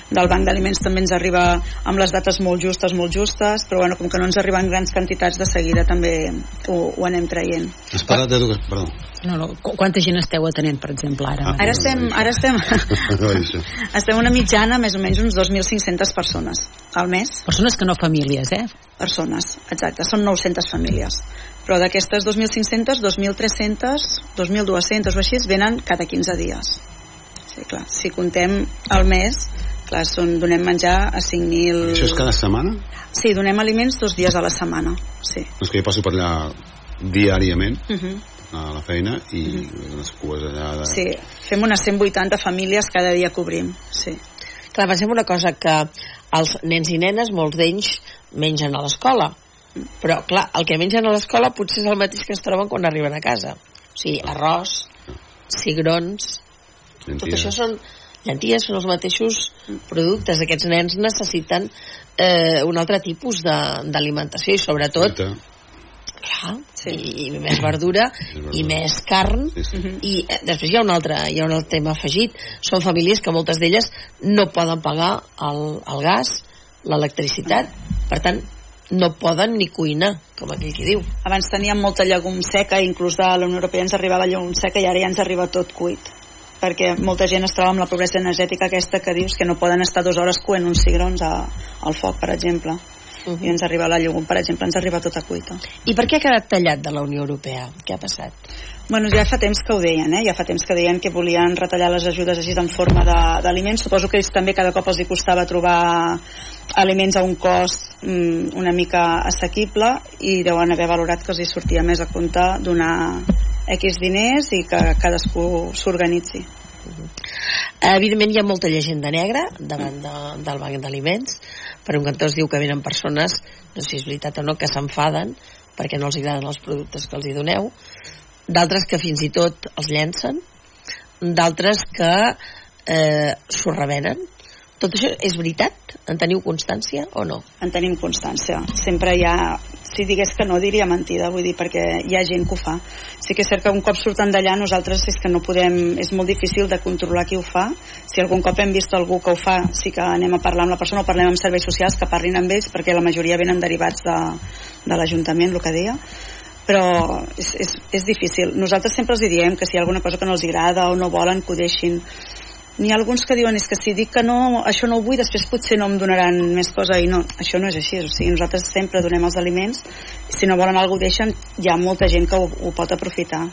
Del banc d'aliments també ens arriba amb les dates molt justes, molt justes, però bueno, com que no ens arriben grans quantitats, de seguida també ho, ho anem traient. Has parlat d'educació... Perdó. No, no, qu- quanta gent esteu atenent, per exemple, ara? Ara estem, ara estem, estem una mitjana més o menys uns 2.500 persones al mes. Persones que no famílies, eh? Persones, exacte, són 900 famílies. Però d'aquestes 2.500, 2.300, 2.200 o així venen cada 15 dies. Sí, clar, si contem al mes, clar, són, donem menjar a 5.000... Això és cada setmana? Sí, donem aliments dos dies a la setmana, sí. No és que jo passo per allà diàriament Uh -huh. a la feina i les cues allà de... Sí, fem unes 180 famílies cada dia cobrim, sí. Clar, pensem una cosa, que els nens i nenes, molts d'ells mengen a l'escola, però clar, el que mengen a l'escola potser és el mateix que es troben quan arriben a casa. O sigui, arròs, cigrons, tot Llenties. això són llenties, són els mateixos productes. Aquests nens necessiten eh, un altre tipus de- d'alimentació i sobretot Fruita. clar, sí. i, i més verdura i més carn Sí, sí. i eh, després hi ha un altre hi ha un altre tema afegit són famílies que moltes d'elles no poden pagar el, el gas l'electricitat per tant no poden ni cuinar, com aquell qui diu. Abans teníem molta llegum seca, inclús de la Unió Europea ens arribava llegum seca i ara ja ens arriba tot cuit perquè molta gent es troba amb la pobresa energètica aquesta que dius que no poden estar dues hores coent uns cigrons a, al foc, per exemple. Uh -huh. I ens arriba la llegum, per exemple, ens arriba tota cuita. I per què ha quedat tallat de la Unió Europea? Què ha passat? Bueno, ja fa temps que ho deien, eh? ja fa temps que deien que volien retallar les ajudes així en forma d'aliments. Suposo que ells també cada cop els hi costava trobar aliments a un cost mm, una mica assequible i deuen haver valorat que els hi sortia més a compte donar X diners i que cadascú s'organitzi. Evidentment hi ha molta llegenda negra davant de, del banc d'aliments. Per un cantó es diu que venen persones, no sé si és veritat o no, que s'enfaden perquè no els agraden els productes que els hi doneu, d'altres que fins i tot els llencen, d'altres que eh, s'ho revenen. Tot això és veritat? En teniu constància o no? En tenim constància. Sempre hi ha... Si digués que no, diria mentida, vull dir, perquè hi ha gent que ho fa. Sí que és cert que un cop surten d'allà nosaltres és que no podem... És molt difícil de controlar qui ho fa. Si algun cop hem vist algú que ho fa, sí que anem a parlar amb la persona o parlem amb serveis socials que parlin amb ells, perquè la majoria venen derivats de, de l'Ajuntament, el que deia però és, és, és difícil. Nosaltres sempre els diem que si hi ha alguna cosa que no els agrada o no volen que ho deixin n'hi ha alguns que diuen és que si dic que no, això no ho vull després potser no em donaran més cosa. I no, això no és així, o sigui, nosaltres sempre donem els aliments. I si no volen alguna cosa deixen, hi ha molta gent que ho, ho pot aprofitar.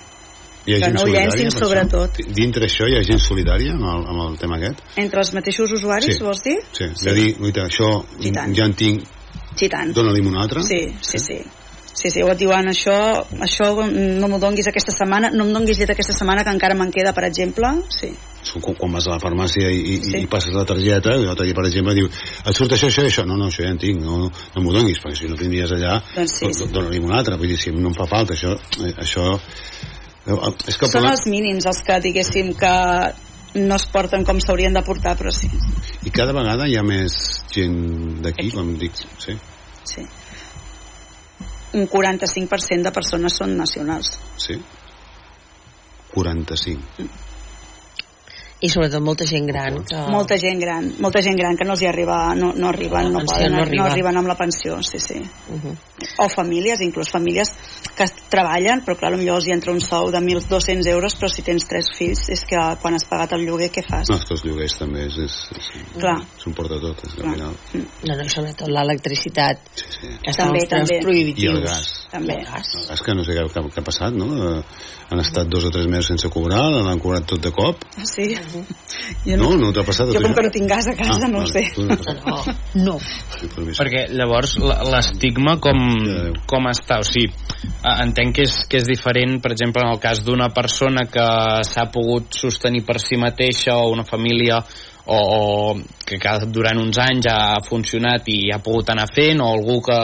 Hi ha que gent no ho llencin sobretot. dintre això hi ha gent solidària amb el, amb el tema aquest? entre els mateixos usuaris, Sí. vols dir? sí, sí. de dir, guaita, això ja en tinc dóna-li'm un altre? Sí, sí, sí. Sí, sí, o et diuen això, això no m'ho donguis aquesta setmana, no em donguis llet aquesta setmana que encara me'n queda, per exemple. Sí. quan, quan vas a la farmàcia i, i, sí. i passes la targeta i l'altre dia, per exemple, diu et surt això, això i això, no, no, això ja en tinc no, no m'ho donis, perquè si no tindries allà Doncs sí, do- dona-li'm un altre vull dir, si no em fa falta això, eh, això eh, és que Són problema- els mínims els que diguéssim que no es porten com s'haurien de portar, però sí. i cada vegada hi ha més gent d'aquí, com dic sí. sí. Un 45% de persones són nacionals. sí? 45 I sobretot molta gent gran que... Molta gent gran, molta gent gran que no els hi arriba, no, no arriben, no, poden, no no, arriba. arriben amb la pensió, sí, sí. Uh -huh. O famílies, inclús famílies que treballen, però clar, potser els hi entra un sou de 1.200 euros, però si tens tres fills, és que quan has pagat el lloguer, què fas? no, és que els lloguers també és, és, és, Clar. s'ho porta tot és, al final No, no, sobretot l'electricitat. sí, sí. Que També, els preus també. prohibitius. I el gas. També. I el gas. és que no sé què, què, què ha passat no? Eh, han estat dos o tres mesos sense cobrar l'han cobrat tot de cop Ah, sí? Jo no, no t'ha passat a Jo tu com que no tinc gas a casa, Ah, no ho vale, sé. tu no. No. Perquè llavors l'estigma com, com està? O sigui, eh, entenc que és, que és diferent, per exemple, en el cas d'una persona que s'ha pogut sostenir per si mateixa o una família o, o que, que durant uns anys ha funcionat i ha pogut anar fent o algú que,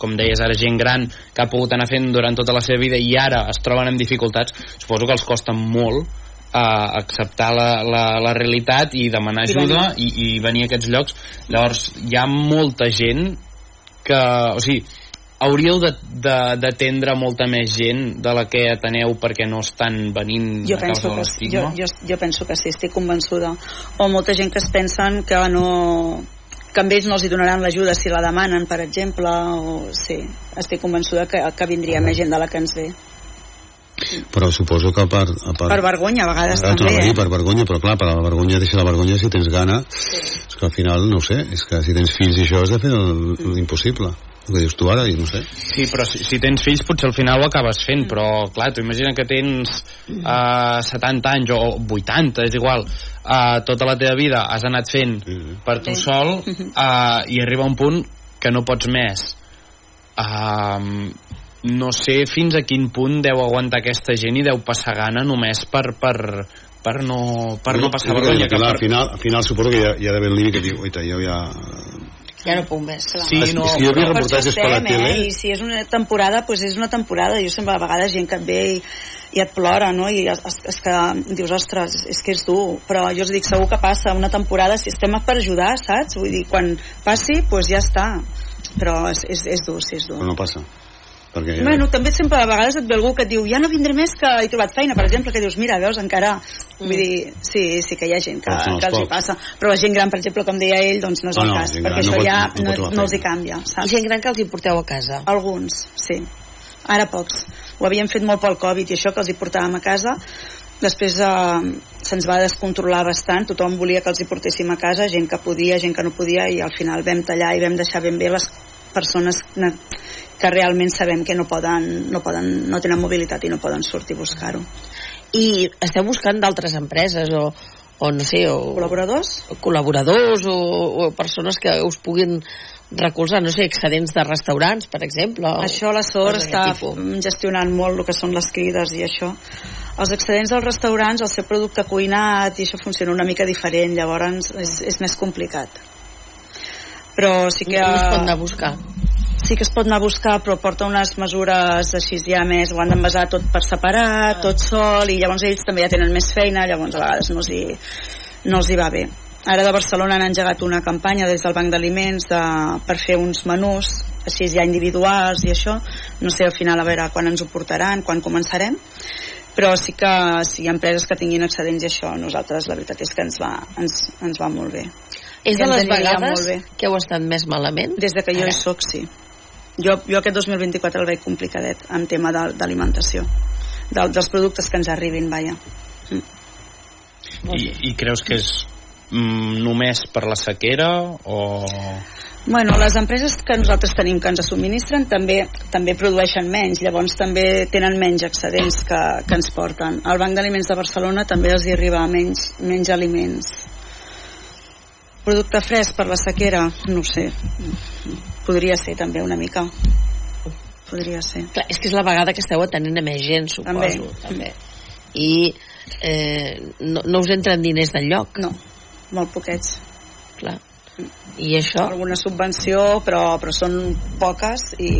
com deies ara, gent gran que ha pogut anar fent durant tota la seva vida i ara es troben amb dificultats suposo que els costa molt a acceptar la, la, la realitat i demanar ajuda i, i venir a aquests llocs. Llavors hi ha molta gent que, o sigui hauríeu de- de- d'atendre molta més gent de la que ateneu perquè no estan venint Jo a penso, causa de que, sí, l'estigma jo, jo, jo penso que sí, estic convençuda. O molta gent que es pensen que no que amb ells no els hi donaran l'ajuda si la demanen, per exemple, o sí, estic convençuda que, que vindria més gent de la que ens ve. però suposo que a part Per vergonya, a vegades Ah, també, a dir, eh? per vergonya, però clar, per la vergonya deixa la vergonya si tens gana. És que al final, no ho sé, és que si tens fills i això has de fer l'impossible. El que dius tu ara, i no sé. Sí, però si, si tens fills potser al final ho acabes fent, però clar, tu imagina que tens uh, 70 anys o 80, és igual, uh, tota la teva vida has anat fent per tu sol uh, i arriba un punt que no pots més. Uh, no sé fins a quin punt deu aguantar aquesta gent i deu passar gana només per, per, per, no, per no passar Jo crec vergonya. que Al final, al final suposo que hi ha, hi ha d'haver un límit que diu, oita, jo ja... Ja no puc més. Sí, És- no, que jo havia Per reportatges per la estem, tele... eh? I si és una temporada, doncs és una temporada. Jo sempre a vegades gent que et ve i, i et plora, no? I és, és que dius, ostres, és que és dur. Però jo us dic, segur que passa una temporada, si estem per ajudar, saps? Vull dir, quan passi, doncs ja està. Però és, és, és dur, sí, és dur. Però no passa. Perquè Bueno, també sempre a vegades et ve algú que et diu ja no vindré més que he trobat feina, per exemple, que dius, mira, veus, encara... Mm. Vull dir, sí, sí que hi ha gent que, que els hi passa. Però la gent gran, per exemple, com deia ell, doncs no és No, el no, cas, perquè no això pot- ja no no, no els hi canvia, I saps? gent gran que els hi porteu a casa. Alguns, sí. Ara pocs. Ho havíem fet molt pel Covid i això que els hi portàvem a casa. Després eh, se'ns va descontrolar bastant, tothom volia que els hi portéssim a casa, gent que podia, gent que no podia, i al final vam tallar i vam deixar ben bé les persones ne- que realment sabem que no poden, no, poden, no tenen mobilitat i no poden sortir a buscar-ho. I esteu buscant d'altres empreses o, o no sé, o... Col·laboradors? Col·laboradors o, o persones que us puguin recolzar, no sé, excedents de restaurants, per exemple. O Això la SOR coses està gestionant molt el que són les crides i això. Els excedents dels restaurants, el seu producte cuinat i això funciona una mica diferent, llavors és, és més complicat. Però sí que... No es pot anar a buscar. Sí que es pot anar a buscar, però porta unes mesures així ja més, ho han d'envasar tot per separat, tot sol, i llavors ells també ja tenen més feina, llavors a vegades no els hi, no els hi va bé. Ara de Barcelona han engegat una campanya des del Banc d'Aliments de, per fer uns menús així ja individuals i això. No sé al final a veure quan ens ho portaran, quan començarem. Però sí que si hi ha empreses que tinguin excedents i això, nosaltres la veritat és que ens va, ens, ens va molt bé. És de les vegades que heu estat més malament? Des de que jo Ara. hi soc, sí. Jo, jo aquest 2024 el veig complicadet en tema de- d'alimentació, de, dels productes que ens arribin, vaja. I, I creus que és mm, només per la sequera o... Bueno, les empreses que nosaltres tenim que ens subministren també també produeixen menys, llavors també tenen menys excedents que, que ens porten. Al Banc d'Aliments de Barcelona també els hi arriba menys, menys aliments. Producte fresc per la sequera? No ho sé. Podria ser també una mica. Podria ser. Clar, és que és la vegada que esteu atenent a més gent, suposo. També. també. I eh, no, no us entren diners del lloc. No, molt poquets. Clar. I això? Alguna subvenció, però, però són poques i,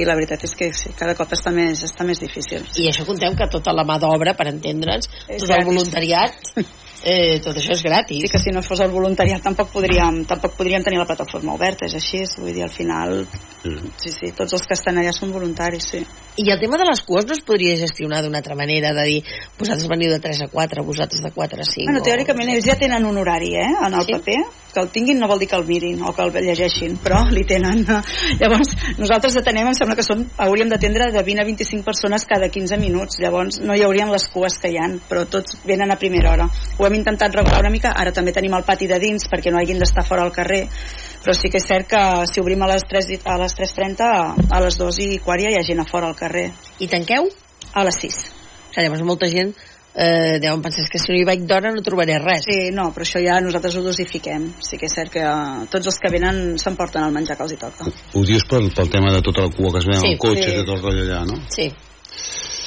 i la veritat és que sí, cada cop està més, està més difícil. I això conteu que tota la mà d'obra, per entendre'ns, tot el voluntariat, eh, tot això és gratis. Sí que si no fos el voluntariat tampoc podríem, tampoc podríem tenir la plataforma oberta, és així, vull dir, al final sí, sí, tots els que estan allà són voluntaris, sí. I el tema de les cues no es podria gestionar d'una altra manera, de dir, vosaltres veniu de 3 a 4, vosaltres de 4 a 5... Bueno, o- teòricament ells ja tenen un horari, eh, en el Sí? paper, que el tinguin no vol dir que el mirin o que el llegeixin, però li tenen. Llavors, nosaltres atenem, em sembla que són, hauríem d'atendre de 20 a 25 persones cada 15 minuts, llavors no hi haurien les cues que hi han, però tots venen a primera hora. Ho hem intentat regular una mica, ara també tenim el pati de dins perquè no hagin d'estar fora al carrer, però sí que és cert que si obrim a les 3, i- a les 3.30, a les 2 i quart ja hi ha gent a fora al carrer. I tanqueu? A les 6. O sigui, llavors molta gent eh, deuen pensar "És que si no hi vaig d'hora no trobaré res. Sí, no, però això ja nosaltres ho dosifiquem. Sí que és cert que eh, tots els que venen s'emporten el menjar que els hi toca. Ho dius pel, pel tema de tota la cua que es ve Sí, amb el cotxe sí. i tot el rotllo allà, no? Sí.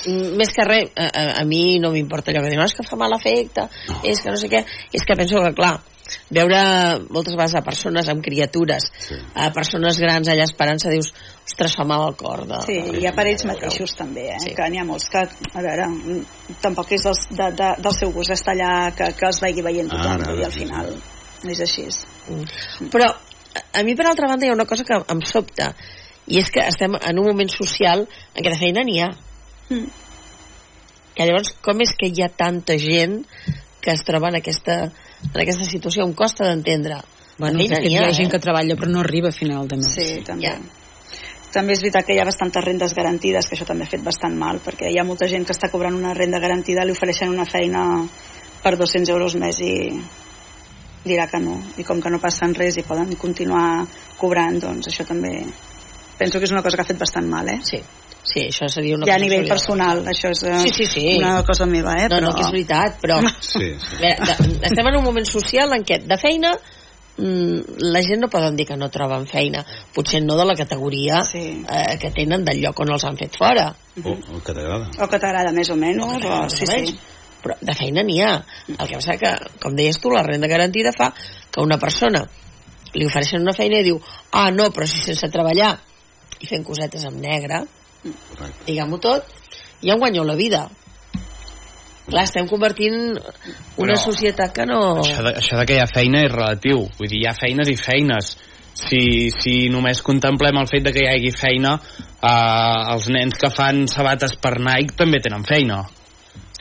Mm, Més que res, a, a, a mi no m'importa allò que diuen, "No, és que fa mal efecte, és que no sé què, és que penso que, clar, veure moltes vegades a persones amb criatures, Sí. a persones grans allà esperant-se, dius, ostres, fa mal al cor. De, Sí, i hi ha per ells mateixos també, eh? Sí. que n'hi ha molts que, a veure, mm, tampoc és dels, de, de, del seu gust estar allà, que, que els vegi veient tothom, Ara, i al final és així. Mm. Però a- a mi, per altra banda, hi ha una cosa que em sobta, i és que estem en un moment social en què de feina n'hi ha. Mm. Que llavors, com és que hi ha tanta gent que es troba en aquesta, en aquesta situació? Em costa d'entendre. Bueno, que n'hi hi ha ha, gent eh? que treballa però no arriba a final de mes. Sí, també. Ja. També és veritat que hi ha bastantes rendes garantides, que això també ha fet bastant mal, perquè hi ha molta gent que està cobrant una renda garantida, li ofereixen una feina per 200 euros més i dirà que no. I com que no passen res i poden continuar cobrant, doncs això també penso que és una cosa que ha fet bastant mal, eh? Sí, sí, això seria una ja a cosa nivell personal, això és eh, Sí, sí, sí. una cosa meva, eh? No, però... no, que és veritat, però... Sí, sí. Bé, de, estem en un moment social en què de feina mm, la gent no poden dir que no troben feina potser no de la categoria Sí. eh, que tenen del lloc on els han fet fora O, o que t'agrada. O que t'agrada més o menys, O o... Sí, menys. sí. però de feina n'hi ha el que passa que, com deies tu, la renda garantida fa que una persona li ofereixen una feina i diu ah no, però si sense treballar i fent cosetes amb negre. Diguem-ho tot ja en guanyeu la vida clar, estem convertint una Però- societat que no Això de, això de que hi ha feina és relatiu. Vull dir, hi ha feines i feines. si, si només contemplem el fet de que hi hagi feina eh, els nens que fan sabates per Nike també tenen feina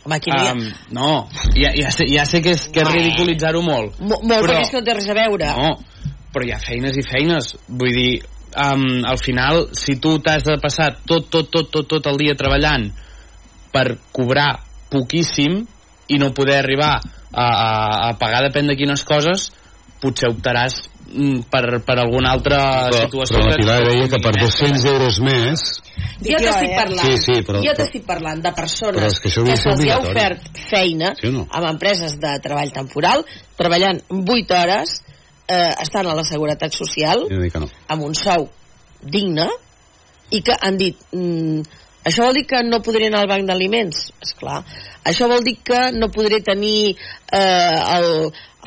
Home, aquí um, no, ja, ja, sé, ja sé que és, que és ridiculitzar-ho molt Mo- Molt, perquè és que no té res a veure. no, però hi ha feines i feines vull dir, um, al final si tu t'has de passar tot, tot, tot, tot, tot el dia treballant per cobrar poquíssim i no poder arribar a, a, a pagar depèn de quines coses potser optaràs mm, per, per alguna altra però, situació però la que- Pilar deia que per 200 euros més Jo t'estic eh? parlant, Sí, sí, però- jo t'estic parlant de persones que ser se'ls ha ofert feina Sí no? amb empreses de treball temporal, treballant 8 hores, eh, estan a la Seguretat Social, no amb un sou digne, i que han dit mm, això vol dir que no podré anar al banc d'aliments? És clar. Això vol dir que no podré tenir eh, el,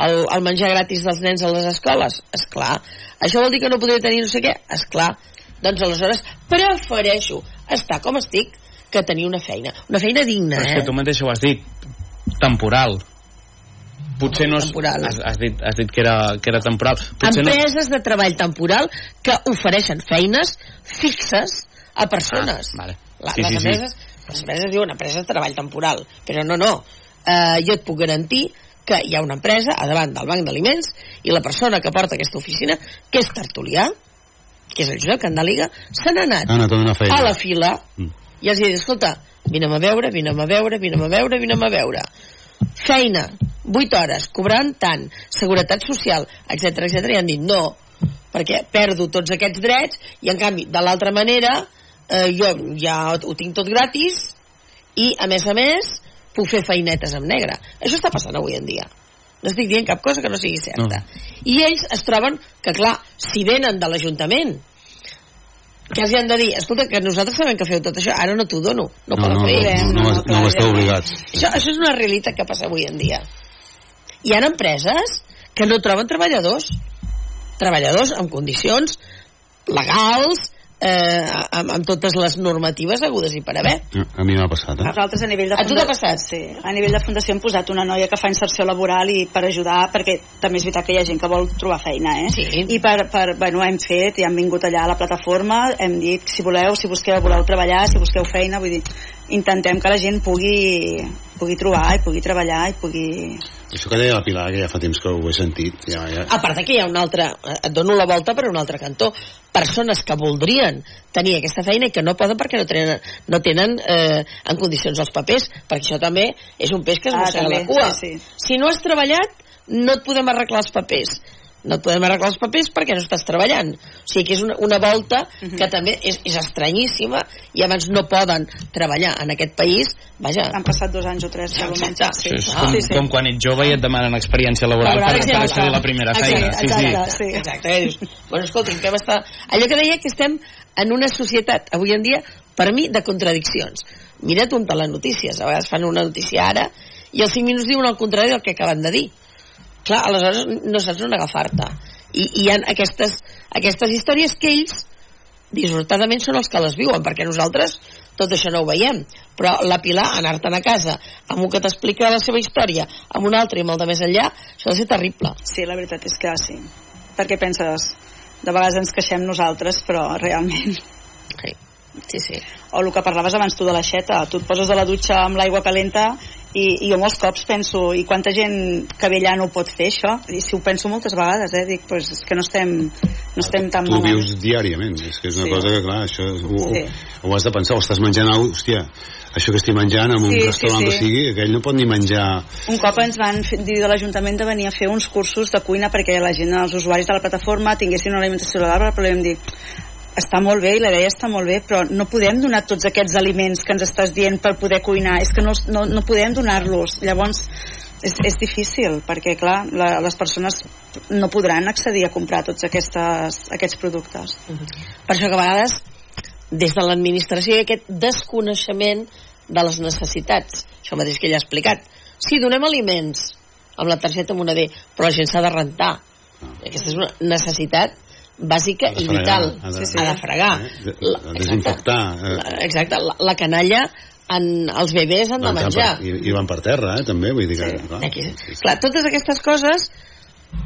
el, el menjar gratis dels nens a les escoles? És clar. Això vol dir que no podré tenir no sé què? És clar. Doncs aleshores prefereixo estar com estic que tenir una feina. Una feina digna, Però és eh? que tu mateix ho has dit, temporal. Potser no... és- Temporal. Has, has, dit, has dit que era, que era temporal. Potser no, Empreses de treball temporal que ofereixen feines fixes a persones. Ah, vale. La, Sí, les, sí, sí. empreses, les empreses diuen empreses de treball temporal, però no, no. Uh, jo et puc garantir que hi ha una empresa a davant del banc d'aliments i la persona que porta aquesta oficina, que és tertulià, que és el Josep Candàliga, se n'ha anat anat a feina a la fila Mm. i els ha dit, escolta, vine'm a veure, vine'm a veure, vine'm a veure, vine'm a veure. Feina, 8 hores, cobrant tant, seguretat social, etc etc i han dit no, perquè perdo tots aquests drets i en canvi, de l'altra manera, eh, jo ja ho tinc tot gratis i, a més a més, puc fer feinetes amb negre. Això està passant avui en dia. No estic dient cap cosa que no sigui certa. I ells es troben que, clar, si venen de l'Ajuntament que els han de dir, escolta, que nosaltres sabem que feu tot això, ara no t'ho dono, no, no, poden no, fer. no, no, no, no, no esteu obligats Això, això és una realitat que passa avui en dia. Hi ha empreses que no troben treballadors, treballadors amb condicions legals, eh, amb, amb totes les normatives agudes i per haver. a mi m'ha passat eh? Nosaltres a nivell de A tu t'ha passat? Sí, a nivell de fundació hem posat una noia que fa inserció laboral i per ajudar, perquè també és veritat que hi ha gent que vol trobar feina, eh? Sí. I per, per, bueno, hem fet, i hem vingut allà a la plataforma, hem dit, si voleu, si busqueu, voleu treballar, si busqueu feina, vull dir, intentem que la gent pugui, pugui trobar i pugui treballar i pugui... això que deia la Pilar que ja fa temps que ho he sentit ja, ja, A part de que hi ha un altre, et dono la volta per un altre cantó, persones que voldrien tenir aquesta feina i que no poden perquè no tenen, no tenen eh, en condicions els papers, perquè això també és un peix que es Ah, mossega la cua. sí, sí. Si no has treballat, no et podem arreglar els papers. No et podem arreglar els papers perquè no estàs treballant. O sigui que és una, una volta Mhm. que també és, és estranyíssima i abans no poden treballar en aquest país. Vaja, Han passat dos anys o tres. Exacte. Sí, és Ah, com, sí, sí. com quan ets jove i et demanen experiència laboral Laboral, per, per exacte. accedir a la primera feina. Exacte, Sí, sí. exacte, sí. exacte. Dius, bueno, escolta, que està... Allò que deia que estem en una societat, avui en dia, per mi, de contradiccions. Mira't un telenotícies, a vegades fan una notícia ara i als 5 minuts diuen el contrari del que acaben de dir. Clar, aleshores no saps on agafar-te. I, I hi ha aquestes, aquestes històries que ells dissortadament són els que les viuen, perquè nosaltres tot això no ho veiem, però la Pilar anar-te'n a casa amb un que t'explica la seva història, amb un altre i amb el de més enllà, això ha de ser terrible. Sí, la veritat és que sí. Perquè penses, de vegades ens queixem nosaltres, però realment... Sí, sí, sí. O el que parlaves abans tu de l'aixeta, tu et poses a la dutxa amb l'aigua calenta i, i jo molts cops penso, i quanta gent que ve allà no ho pot fer això? I si ho penso moltes vegades, eh, dic, pues és que no estem, no estem tan tu ho malament. vius diàriament és que és una Sí. cosa que clar això, ho, Sí. ho, ho has de pensar o estàs menjant alguna hòstia això que estic menjant en un Sí, sí, restaurant sí. que sigui aquell no pot ni menjar Un cop ens van dir de l'Ajuntament de venir a fer uns cursos de cuina perquè la gent, els usuaris de la plataforma tinguessin una alimentació saludable, però vam dir està molt bé i la idea està molt bé però no podem donar tots aquests aliments que ens estàs dient per poder cuinar és que no, no, no podem donar-los llavors és, és difícil perquè clar, la, les persones no podran accedir a comprar tots aquestes, aquests productes Per això que a vegades, des de l'administració, hi ha aquest desconeixement de les necessitats. Això mateix que ella ha explicat. Sí, donem aliments amb la targeta moneder, però la gent s'ha de rentar. Aquesta és una necessitat bàsica i vital. ha de- ha de fregar. eh, de- La- de desinfectar eh, La, exacte, la, la canalla en, els bebès han de menjar. per- i, i van per terra eh, també vull dir que clar, Aquí, clar, totes aquestes coses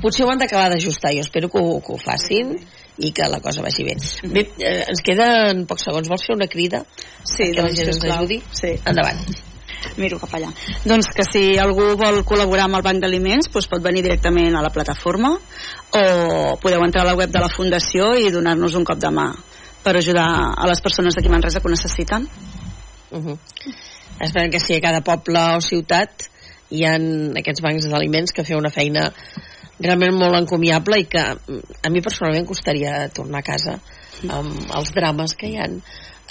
potser ho han d'acabar d'ajustar jo espero que ho, que ho facin i que la cosa vagi bé. Bé, eh, ens queden pocs segons. Vols fer una crida? Sí, que la doncs, gent ens ajudi? Sí. endavant. Miro cap allà. Doncs que si algú vol col·laborar amb el Banc d'Aliments doncs pot venir directament a la plataforma o podeu entrar a la web de la Fundació i donar-nos un cop de mà per ajudar a les persones d'aquí Manresa que ho necessiten. Uh -huh. Esperem que sí, a cada poble o ciutat hi ha aquests bancs d'aliments que feu una feina realment molt encomiable i que mm, a mi personalment costaria tornar a casa amb els drames que hi ha eh,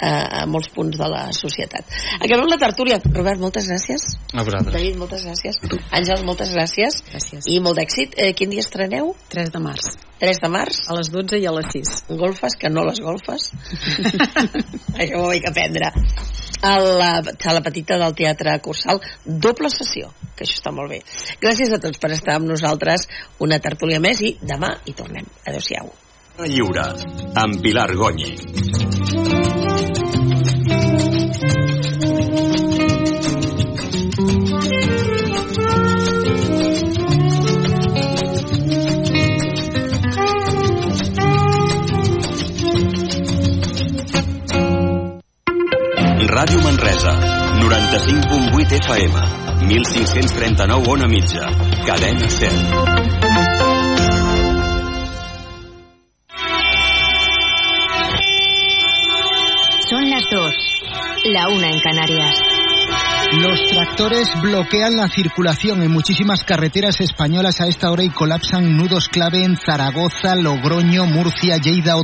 a molts punts de la societat. Acabem la tertúlia. Robert, moltes gràcies. A vosaltres. David, moltes gràcies. Àngels, moltes gràcies. Gràcies. I molt d'èxit. Eh, quin dia estreneu? 3 de març. 3 de març? A les 12 i a les 6. Golfes, que no les golfes. Això ho vaig aprendre. A la sala petita del Teatre Cursal, doble sessió, que això està molt bé. Gràcies a tots per estar amb nosaltres una tertúlia més i demà hi tornem. Adéu-siau. Lliure, amb Pilar Gonyi. Ràdio Manresa, 95.8 FM, 1539 on a mitja, cadena 100. Son las dos, la una en Canarias. Los tractores bloquean la circulación en muchísimas carreteras españolas a esta hora y colapsan nudos clave en Zaragoza, Logroño, Murcia, Lleida o